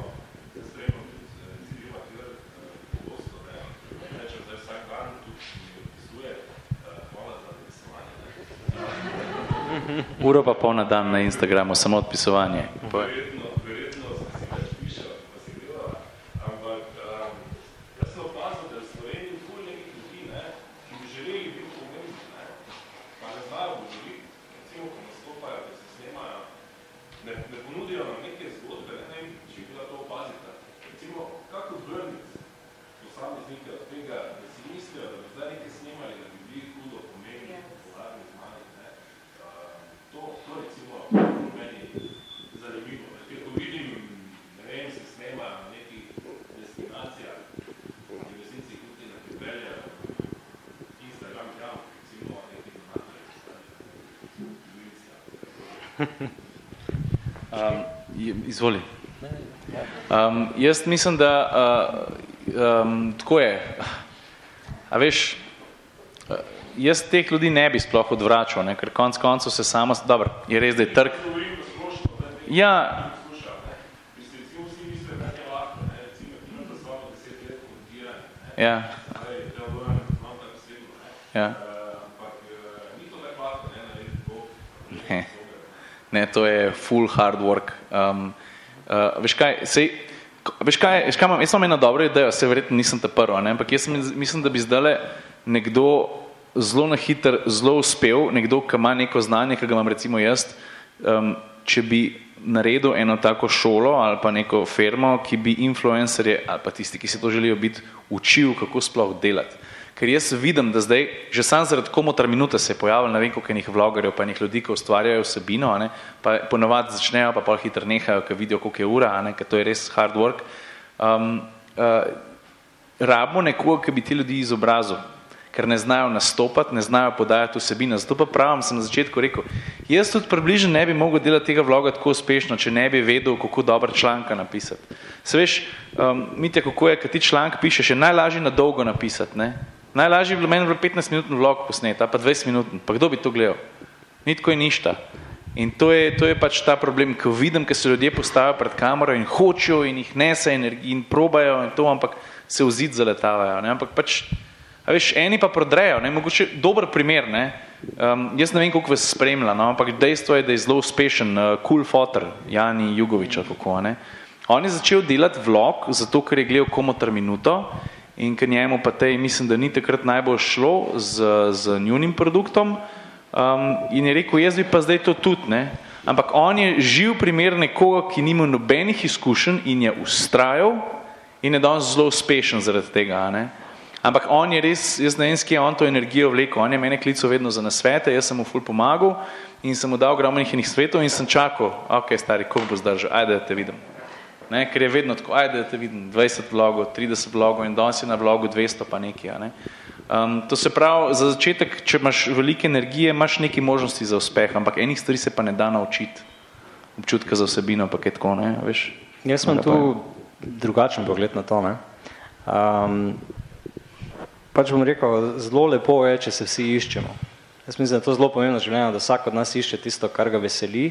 Speaker 4: jaz spremljam tudi eh, Cirila Kjör, eh, pogosto, ne. Rečem, zdaj vsak dan tudi mi opisuje, eh, hvala za opisovanje, ne.
Speaker 2: Uro pa pol na dan na Instagramu, samo odpisovanje. Pa-
Speaker 4: Verjetno, verjetno sem si več pišel, pa si gledala, ampak um, jaz sem opazil, da je v Sloveniji ful nekih ljudi, ne, ki bi želeli biti pomembni, ne, pa ne znajo govoriti, recimo, ko nastopajo, da se snemajo, ne, ne ponudijo nam neke zgodbe, ne, ne vem, če bi bila to opazita. Recimo, kako odvrniti posameznike od tega, da si mislijo, da bi zdaj nekaj snemali, da bi bili hudo pomembni, popularni, znani, ne. Uh, to, to recimo meni zanimivo, ne. ker ko vidim, ne vem, se snemajo na nekih destinacijah, ki v resnici tudi ne pripeljajo Instagram kam, recimo neki donatorji, stari,
Speaker 2: Um, je- izvoli. Um, jaz mislim, da uh, um, tako je. A veš, uh, jaz teh ljudi ne bi sploh odvračal, ne, ker konc koncev se samo, dobro, je res, da je trg. Ja, ja, ja.
Speaker 4: Ne.
Speaker 2: Ne, to je full hard work. Um, uh, veš kaj, sej, veš kaj, veš kaj imam, jaz imam eno dobro idejo, se verjetno nisem ta prva, ne, ampak jaz sem- mislim, da bi zdaj nekdo zelo na hiter, zelo uspel, nekdo, ki ima neko znanje, ki ga imam recimo jaz, um, če bi naredil eno tako šolo ali pa neko firmo, ki bi influencerje ali pa tisti, ki si to želijo biti, učil, kako sploh delati. Ker jaz vidim, da zdaj, že sam zaradi komotar minute se je pojavil, ne vem koliko enih vlogerjev, pa enih ljudi, ki ustvarjajo vsebino, ne, pa ponovadi začnejo, pa pol hitro nehajo, ker vidijo, koliko je ura, ne, ker to je res hard work. Um, uh, rabimo nekoga, ki bi ti ljudi izobrazil, ker ne znajo nastopati, ne znajo podajati vsebine. Zato pa pravim, sem na začetku rekel, jaz tudi približno ne bi mogel delati tega vloga tako uspešno, če ne bi vedel, kako dobro članka napisati. Se veš, um, Mitja, kako je, kad ti članek pišeš, je najlažje na dolgo napisati. Ne? Najlažje je bilo meni bilo 15 minutni vlog posnet, ali pa 20 minutni, pa kdo bi to gledal? Ni tako je ništa. In to je, to je pač ta problem, ko vidim, ko se ljudje postavijo pred kamero in hočejo in jih nese in, in probajo in to, ampak se v zid zaletavajo. Ne? Ampak pač, a veš, eni pa prodrejo, ne? mogoče dober primer, ne? Um, jaz ne vem, koliko vas spremlja, no? ampak dejstvo je, da je zelo uspešen, uh, cool fotor, Jani Jugovič, ali kako, ne? On je začel delati vlog, zato ker je gledal komotar minuto in ker njemu pa tej, mislim, da ni takrat najbolj šlo z, z njunim produktom, Um, in je rekel, jaz bi pa zdaj to tudi, ne? ampak on je živ primer nekoga, ki nima nobenih izkušenj in je ustrajal in je danes zelo uspešen zaradi tega. Ne? Ampak on je res, jaz ne vem, s kje je on to energijo vlekel, on je mene klical vedno za nasvete, jaz sem mu ful pomagal in sem mu dal ogromnih enih svetov in sem čakal, ok, stari, koliko bo zdržal, ajde, da te vidim. Ne, ker je vedno tako, ajde, da te vidim, 20 vlogov, 30 vlogov in danes je na vlogu 200 pa nekaj. Ne. Um, to se pravi, za začetek, če imaš velike energije, imaš neki možnosti za uspeh, ampak enih stvari se pa ne da naučiti. Občutka za vsebino pa je tako, ne, veš.
Speaker 3: Jaz imam tu drugačen pogled na to, ne. Um, pač bom rekel, zelo lepo je, če se vsi iščemo. Jaz mislim, da je to zelo pomembno življenje, da vsak od nas išče tisto, kar ga veseli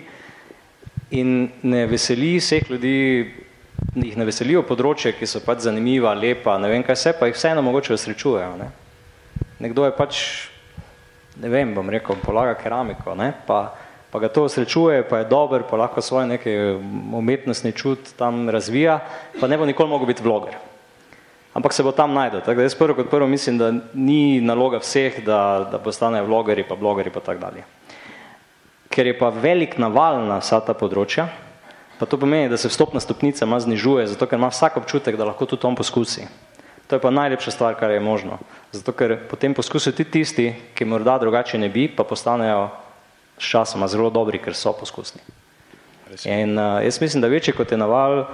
Speaker 3: in ne veseli vseh ljudi, jih ne veselijo področje, ki so pač zanimiva, lepa, ne vem kaj vse, pa jih vseeno mogoče osrečujejo. Ne? Nekdo je pač, ne vem, bom rekel, polaga keramiko, ne? pa, pa ga to osrečuje, pa je dober, pa lahko svoje neke umetnostni čut tam razvija, pa ne bo nikoli mogel biti vloger ampak se bo tam najdel. Tako da jaz prvo kot prvo mislim, da ni naloga vseh, da, da postanejo vlogeri pa blogeri pa tako dalje. Ker je pa velik naval na vsa ta področja, pa to pomeni, da se vstopna stopnica ima znižuje, zato ker ima vsak občutek, da lahko tudi on poskusi. To je pa najlepša stvar, kar je možno. Zato ker potem poskusijo tudi tisti, ki morda drugače ne bi, pa postanejo s časoma zelo dobri, ker so poskusni. In uh, jaz mislim, da večji kot je naval,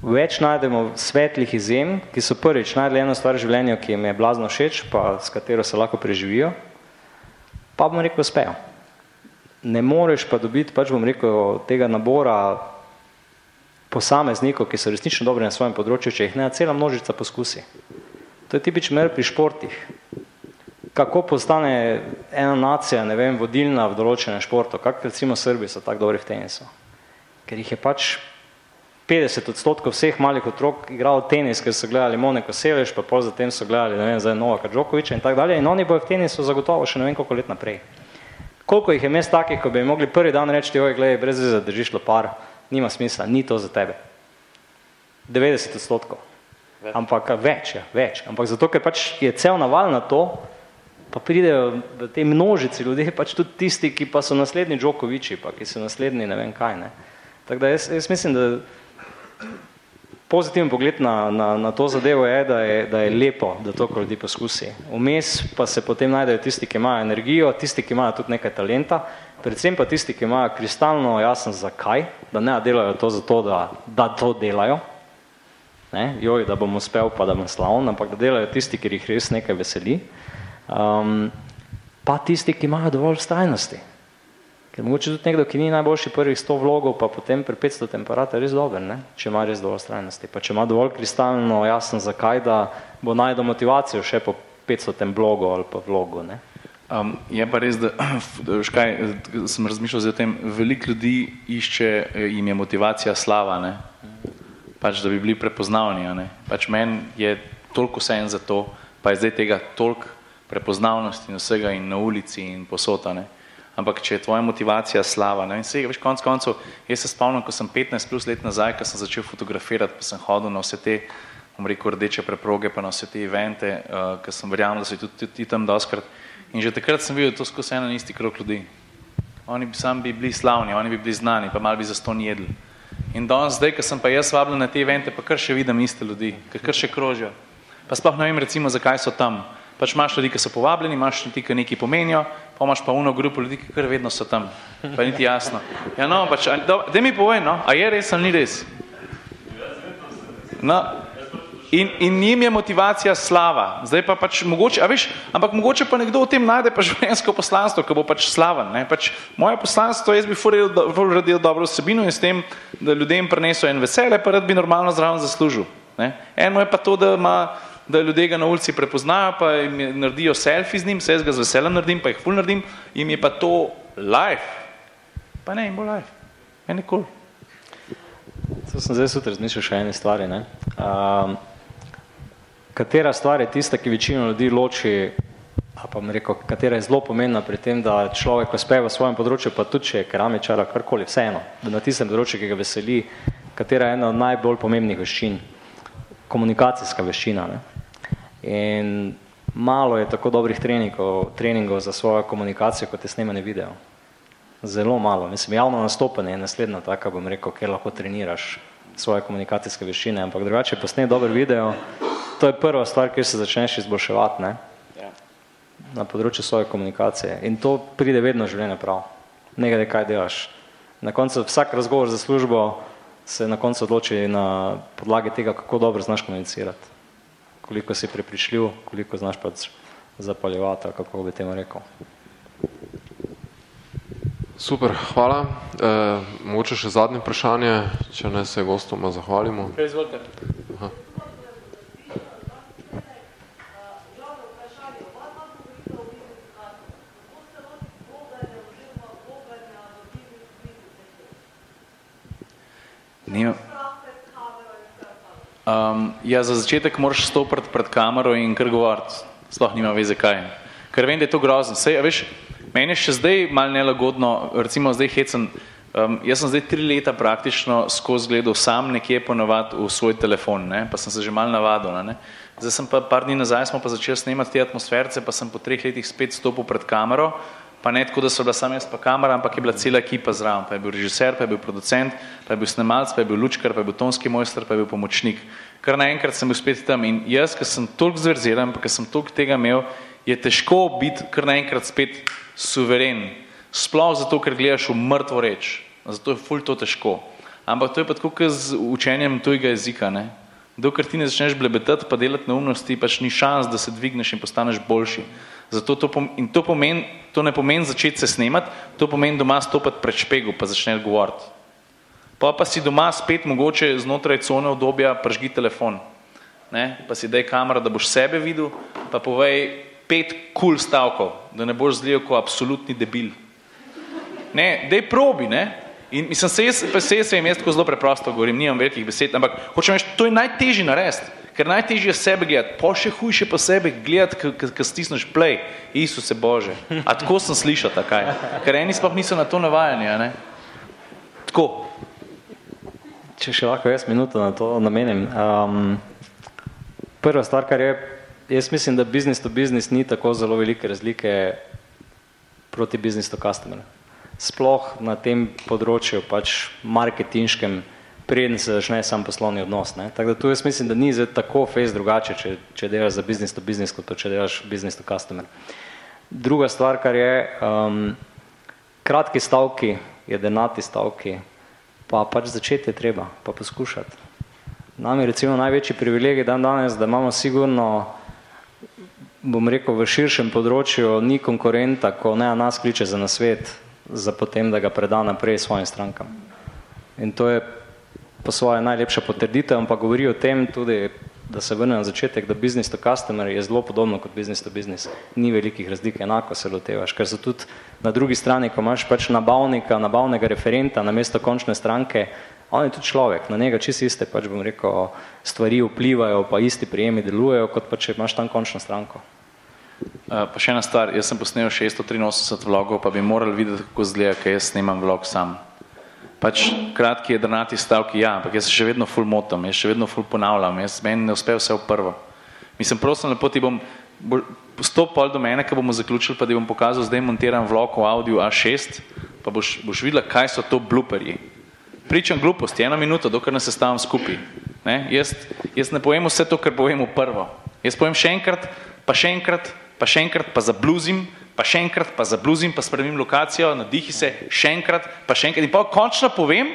Speaker 3: več najdemo svetlih izjem, ki so prvič najdli eno stvar v življenju, ki jim je blazno všeč, pa s katero se lahko preživijo, pa bom rekel, uspejo. Ne moreš pa dobiti, pač bom rekel, tega nabora posameznikov, ki so resnično dobri na svojem področju, če jih ne, cela množica poskusi. To je tipičen mer pri športih. Kako postane ena nacija, ne vem, vodilna v določenem športu, kak recimo Srbi so tako dobri v tenisu. Ker jih je pač 50 odstotkov vseh malih otrok igral tenis, ker so gledali Moneko Sevež, pa pol zatem so gledali, ne vem, zdaj Novaka Džokoviča in tako dalje in oni bojo v tenisu zagotovo še ne vem koliko let naprej. Koliko jih je mest takih, ko bi mogli prvi dan reči, oj, gledaj, brez veze, držiš lopar, nima smisla, ni to za tebe. 90 odstotkov. Ampak več, ja, več. Ampak zato, ker pač je cel naval na to, pa pridejo v te množici ljudi, pač tudi tisti, ki pa so naslednji Džokoviči, pa ki so naslednji ne vem kaj. Ne. Tako da jaz, jaz mislim, da pozitiven pogled na, na, na to zadevo je da, je, da je lepo, da to ljudi poskusi. Vmes pa se potem najdejo tisti, ki imajo energijo, tisti, ki imajo tudi nekaj talenta, predvsem pa tisti, ki imajo kristalno jasen zakaj, da ne delajo to zato, da, da to delajo, ne, joj, da bom uspel, pa da bom slavn, ampak da delajo tisti, ki jih res nekaj veseli, um, pa tisti, ki imajo dovolj stajnosti. Ker mogoče tudi nekdo, ki ni najboljši prvih 100 vlogov, pa potem pri 500 temperata res dober, ne? če ima res dovolj strajnosti. Pa če ima dovolj kristalno jasen zakaj, da bo najdel motivacijo še po 500 tem blogu ali pa vlogu. Ne?
Speaker 2: Um, je pa res, da škaj, sem razmišljal o tem, veliko ljudi išče, jim je motivacija slava, ne? pač da bi bili prepoznavni. Ne? Pač meni je toliko vse en za to, pa je zdaj tega toliko prepoznavnosti in vsega in na ulici in posotane. Ampak če je tvoja motivacija slava, ne, in se, veš, konc koncev, jaz se spomnim, ko sem 15 plus let nazaj, ko sem začel fotografirati, pa sem hodil na vse te, bom rekel, rdeče preproge, pa na vse te evente, uh, ker sem verjamem, da so tudi, tudi tam doskrat. In že takrat sem videl, da to skozi eno isti krok ljudi. Oni sami bi bili slavni, oni bi bili znani, pa malo bi za ston jedli. In danes, zdaj, ko sem pa jaz vabljen na te evente, pa kar še vidim iste ljudi, kar še krožijo. Pa sploh ne vem, recimo, zakaj so tam. Pač imaš ljudi, ki so povabljeni, imaš ljudi, ki nekaj pomenijo, pa imaš pa uno grupo ljudi, ki kar vedno so tam. Pa niti jasno. Ja, no, pač, da mi povej, no, a je res ali ni res? No, in, in njim je motivacija slava. Zdaj pa pač mogoče, a veš, ampak mogoče pa nekdo v tem najde pa življenjsko poslanstvo, ki bo pač slaven. Ne? Pač moje poslanstvo, jaz bi ful radil dobro vsebino in s tem, da ljudem prineso en vesele, pa rad bi normalno zraven zaslužil. Ne? Eno je pa to, da ima da ljudje ga na ulici prepoznajo, pa jim naredijo selfie z njim, se jaz ga z veseljem naredim, pa jih ful naredim, jim je pa to life. Pa ne, jim bo life. Meni je cool.
Speaker 3: To sem zdaj sutra razmišljal še ene stvari. Ne? Um, katera stvar je tista, ki večino ljudi loči, a pa rekel, katera je zelo pomembna pri tem, da človek uspe v svojem področju, pa tudi če je keramičar karkoli, vseeno, da na tistem področju, ki ga veseli, katera je ena od najbolj pomembnih veščin, komunikacijska veščina. Ne? In malo je tako dobrih treningov, treningov za svojo komunikacijo, kot je snemanje video. Zelo malo. Mislim, javno nastopanje je naslednja taka, bom rekel, kjer lahko treniraš svoje komunikacijske veščine, ampak drugače posne dober video, to je prva stvar, kjer se začneš izboljševati, ne? Ja. Na področju svoje komunikacije. In to pride vedno življenje prav. Ne glede kaj delaš. Na koncu vsak razgovor za službo se na koncu odloči na podlagi tega, kako dobro znaš komunicirati. Koliko si prepričljiv, koliko znaš pač zapaljevati, kako bi temu rekel.
Speaker 1: Super, hvala. E, mogoče še zadnje vprašanje, če ne se gostoma zahvalimo.
Speaker 2: Izvolite. Aha. Um, ja, za začetek moraš stopiti pred kamero in kar govoriti. Sploh nima veze kaj. Ker vem, da je to grozno. Sej, veš, meni je še zdaj mal nelagodno, recimo zdaj hecen, um, jaz sem zdaj tri leta praktično skozi gledal sam nekje ponovati v svoj telefon, ne? pa sem se že mal navadil. Ne? Zdaj sem pa par dni nazaj, smo pa začeli snemati te atmosferce, pa sem po treh letih spet stopil pred kamero pa ne tako, da so bila samo jaz pa kamera, ampak je bila cela ekipa zraven, pa je bil režiser, pa je bil producent, pa je bil snemalc, pa je bil lučkar, pa je bil tonski mojster, pa je bil pomočnik. Kar naenkrat sem bil spet tam in jaz, ker sem toliko zverziran, pa ker sem toliko tega imel, je težko biti kar naenkrat spet suveren. Sploh zato, ker gledaš v mrtvo reč. Zato je ful to težko. Ampak to je pa tako, kot z učenjem tujega jezika. Ne? Dokler ti ne začneš blebetati, pa delati neumnosti, pač ni šans, da se dvigneš in postaneš boljši. Zato to, in to, pomen, to ne pomeni začeti se snemati, to pomeni doma stopiti pred špegu, pa začneš govoriti. Pa pa si doma spet mogoče znotraj cone obdobja pržgi telefon. Ne? Pa si daj kamera, da boš sebe videl, pa povej pet kul cool stavkov, da ne boš zlijel kot absolutni debil. Ne, dej probi, ne? In mislim, se jaz, pa se jaz vem, jaz tako zelo preprosto govorim, nimam velikih besed, ampak hočem reči, to je najtežji narediti. Ker najtežje je sebe gledati, pa še hujše pa sebe gledati, ko stisneš play, Isuse Bože. A tako sem slišal takaj. Ker eni sploh niso na to navajani, a ne? Tako.
Speaker 3: Če še lahko jaz minuto na to namenim. Um, prva stvar, kar je, jaz mislim, da business to business ni tako zelo velike razlike proti business to customer. Sploh na tem področju, pač marketinškem, preden se začne sam poslovni odnos. Ne? Tako da tu jaz mislim, da ni zdaj tako face drugače, če, če delaš za business to business, kot to, če delaš business to customer. Druga stvar, kar je, um, kratki stavki, jedenati stavki, pa pač začeti je treba, pa poskušati. Nam je recimo največji privilegij dan danes, da imamo sigurno, bom rekel, v širšem področju ni konkurenta, ko ne nas kliče za nasvet, za potem, da ga preda naprej svojim strankam. In to je po svoje najlepša potrditev, ampak govori o tem tudi, da se vrne na začetek, da business to customer je zelo podobno kot business to business. Ni velikih razlik, enako se lotevaš, ker so tudi na drugi strani, ko imaš pač nabavnika, nabavnega referenta na mesto končne stranke, on je tudi človek, na njega čisto iste, pač bom rekel, stvari vplivajo, pa isti prijemi delujejo, kot pa če imaš tam končno stranko.
Speaker 2: Uh, pa še ena stvar, jaz sem posnel 683 vlogov, pa bi morali videti, kako zgleda, ker jaz snemam vlog sam pač kratki jedrnati stavki, ja, ampak jaz se še vedno ful motam, jaz še vedno ful ponavljam, jaz meni ne uspe vse v prvo. Mislim, prosim, lepo ti bom, stop pol do mene, ko bomo zaključili, pa ti bom pokazal, zdaj montiram vlog v audio A6, pa boš, boš videla, kaj so to blooperji. Pričam gluposti, eno minuto, dokler ne se stavim skupaj. Ne? Jaz, jaz ne povem vse to, kar povem v prvo. Jaz povem še enkrat, pa še enkrat, pa še enkrat, pa zabluzim, pa še enkrat, pa zabluzim, pa spremenim lokacijo, nadihi se, še enkrat, pa še enkrat in pa končno povem,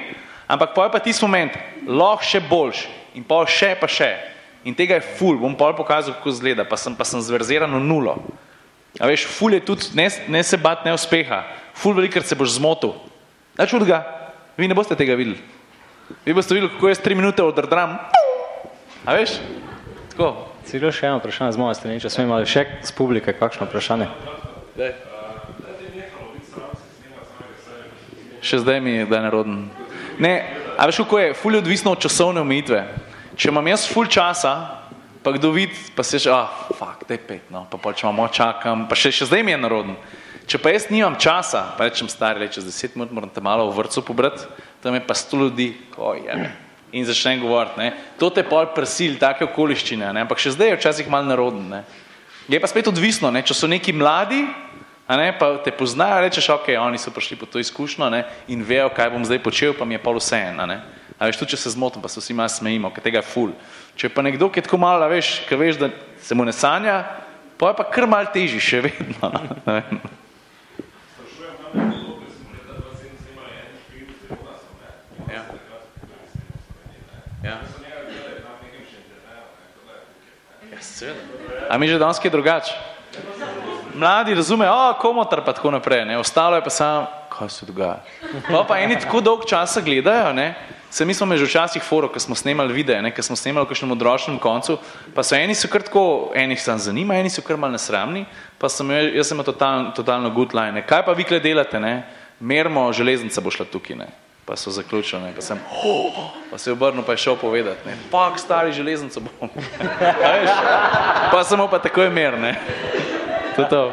Speaker 2: ampak pa je pa tisti moment, lahko še boljš in pa še, pa še. In tega je ful, bom pa pokazal, kako zgleda, pa sem, pa sem zverziran v nulo. A veš, ful je tudi, ne, ne se bat neuspeha, ful velikrat se boš zmotil. Da čud ga, vi ne boste tega videli. Vi boste videli, kako jaz tri minute odrdram. A veš, tako.
Speaker 3: Celo še eno vprašanje z moje strani, če smo imeli še z publike, kakšno vprašanje?
Speaker 2: Daj. Še zdaj mi je, da je naroden. Ne, a veš, kako je, ful je odvisno od časovne omejitve. Če imam jaz ful časa, pa kdo vidi, pa se že, ah, fuck, daj pet, no, pa pa če imamo čakam, pa še, še zdaj mi je naroden. Če pa jaz nimam časa, pa rečem stari, čez deset minut moram te malo v vrcu pobrati, tam je pa sto ljudi, ko je, in začnem govoriti. To te pol presil, take okoliščine, ne, ampak še zdaj je včasih malo naroden, ne. Je pa spet odvisno, ne? če so neki mladi, ne, pa te poznajo, rečeš, ok, oni so prišli po to izkušnjo ne? in vejo, kaj bom zdaj počel, pa mi je pol vse eno. A veš, tudi če se zmotim, pa se vsi malo smejimo, ker tega je ful. Če pa nekdo, ki je tako malo, veš, ki veš, da se mu ne sanja, pa je pa kar mal težji še vedno. Ne vem. Ja. Ja. Ja, seveda. A mi že danes je drugače? Mladi razumejo, o, komotar pa tako naprej, ne, ostalo je pa samo, kaj se dogaja. Pa pa eni tako dolg časa gledajo, ne, se mi smo že včasih foro, ko smo snemali videe, ne, ko smo snemali v kakšnem odročnem koncu, pa so eni so kar tako, enih sam zanima, eni so kar mal nesramni, pa sem, jaz sem total, totalno good line, ne. kaj pa vi kle delate, ne, mermo, železnica bo šla tukaj, ne. Pa so zaključili, ne, pa sem, oh, pa se je obrnil, pa je šel povedati, ne, pak stari železnico bom. Pa samo pa takoj mer, ne. To je to.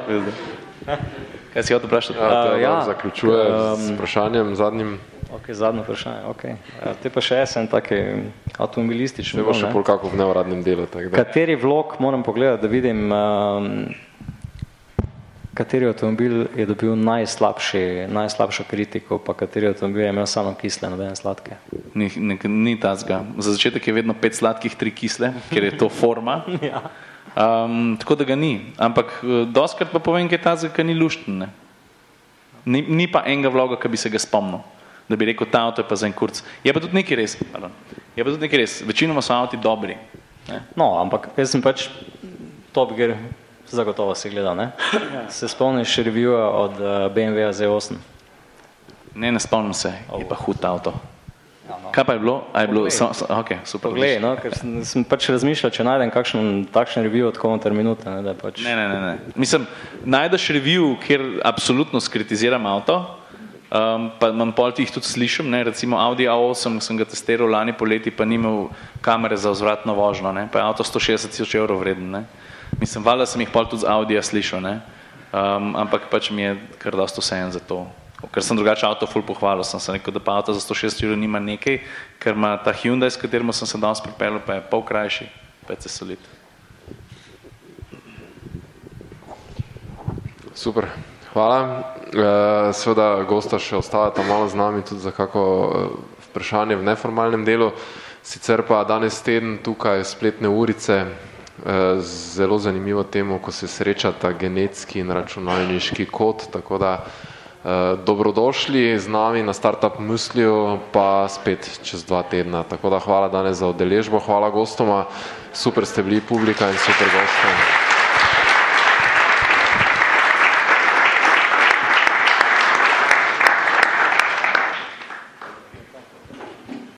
Speaker 2: Kaj si hotel vprašati?
Speaker 1: Ja,
Speaker 3: Uh, ja,
Speaker 1: ja, zaključuje um, s vprašanjem zadnjim.
Speaker 3: Ok, zadnje vprašanje. Okay. Te pa še jaz en taki avtomobilistični.
Speaker 1: Ne bo
Speaker 3: bil,
Speaker 1: še pol kako v neuradnem delu. tako Da.
Speaker 3: Kateri vlog moram pogledati, da vidim, um, kateri avtomobil je dobil najslabši, najslabšo kritiko, pa kateri avtomobil je imel samo kisle, nobene sladke.
Speaker 2: Ni, ni, ni tazga. Za začetek je vedno pet sladkih, tri kisle, ker je to forma.
Speaker 3: Ja.
Speaker 2: Um, tako da ga ni. Ampak eh, doskrat pa povem, kaj je tazga, ki ni lušten. Ne? Ni, ni pa enega vloga, ki bi se ga spomnil. Da bi rekel, ta avto je pa za en kurc. Je pa tudi nekaj res. Pardon. Je pa tudi nekaj res. Večinoma so avti dobri. Ne?
Speaker 3: No, ampak jaz sem pač Top Gear, zagotovo si gledal, ne? Se spomniš reviewa od uh, BMW Z8?
Speaker 2: Ne, ne spomnim se. Je pa hud avto.
Speaker 3: Ja, no.
Speaker 2: Kaj pa je bilo? A je bilo so, so, okay, super.
Speaker 3: Poglej, no, ker sem, sem pač razmišljal, če najdem kakšen takšen review od komentar minute, ne, da pač...
Speaker 2: Ne, ne, ne, ne. Mislim, najdeš review, kjer absolutno skritiziram avto, um, pa imam pol tih tudi slišim, ne, recimo Audi A8 sem ga testiral lani poleti, pa ni imel kamere za vzvratno vožnjo, ne, pa je avto 160 tisoč evrov vreden, ne. Mislim, valjda sem jih pol tudi z Audija slišal, ne, um, ampak pač mi je kar dosto vsejen za to. Ker sem drugače avto ful pohvalil, sem se rekel, da pa avto za 160 evrov nima nekaj, ker ima ta Hyundai, s katerim sem se danes pripeljal, pa je pol krajši, pa je solid.
Speaker 1: Super, hvala. E, seveda gosta še ostajata malo z nami tudi za kako eh, vprašanje v neformalnem delu. Sicer pa danes teden tukaj spletne urice, zelo zanimivo temo, ko se srečata genetski in računalniški kod, tako da e, dobrodošli z nami na Startup Mysliju, pa spet čez dva tedna. Tako da hvala danes za udeležbo, hvala gostoma, super ste bili publika in super gostom.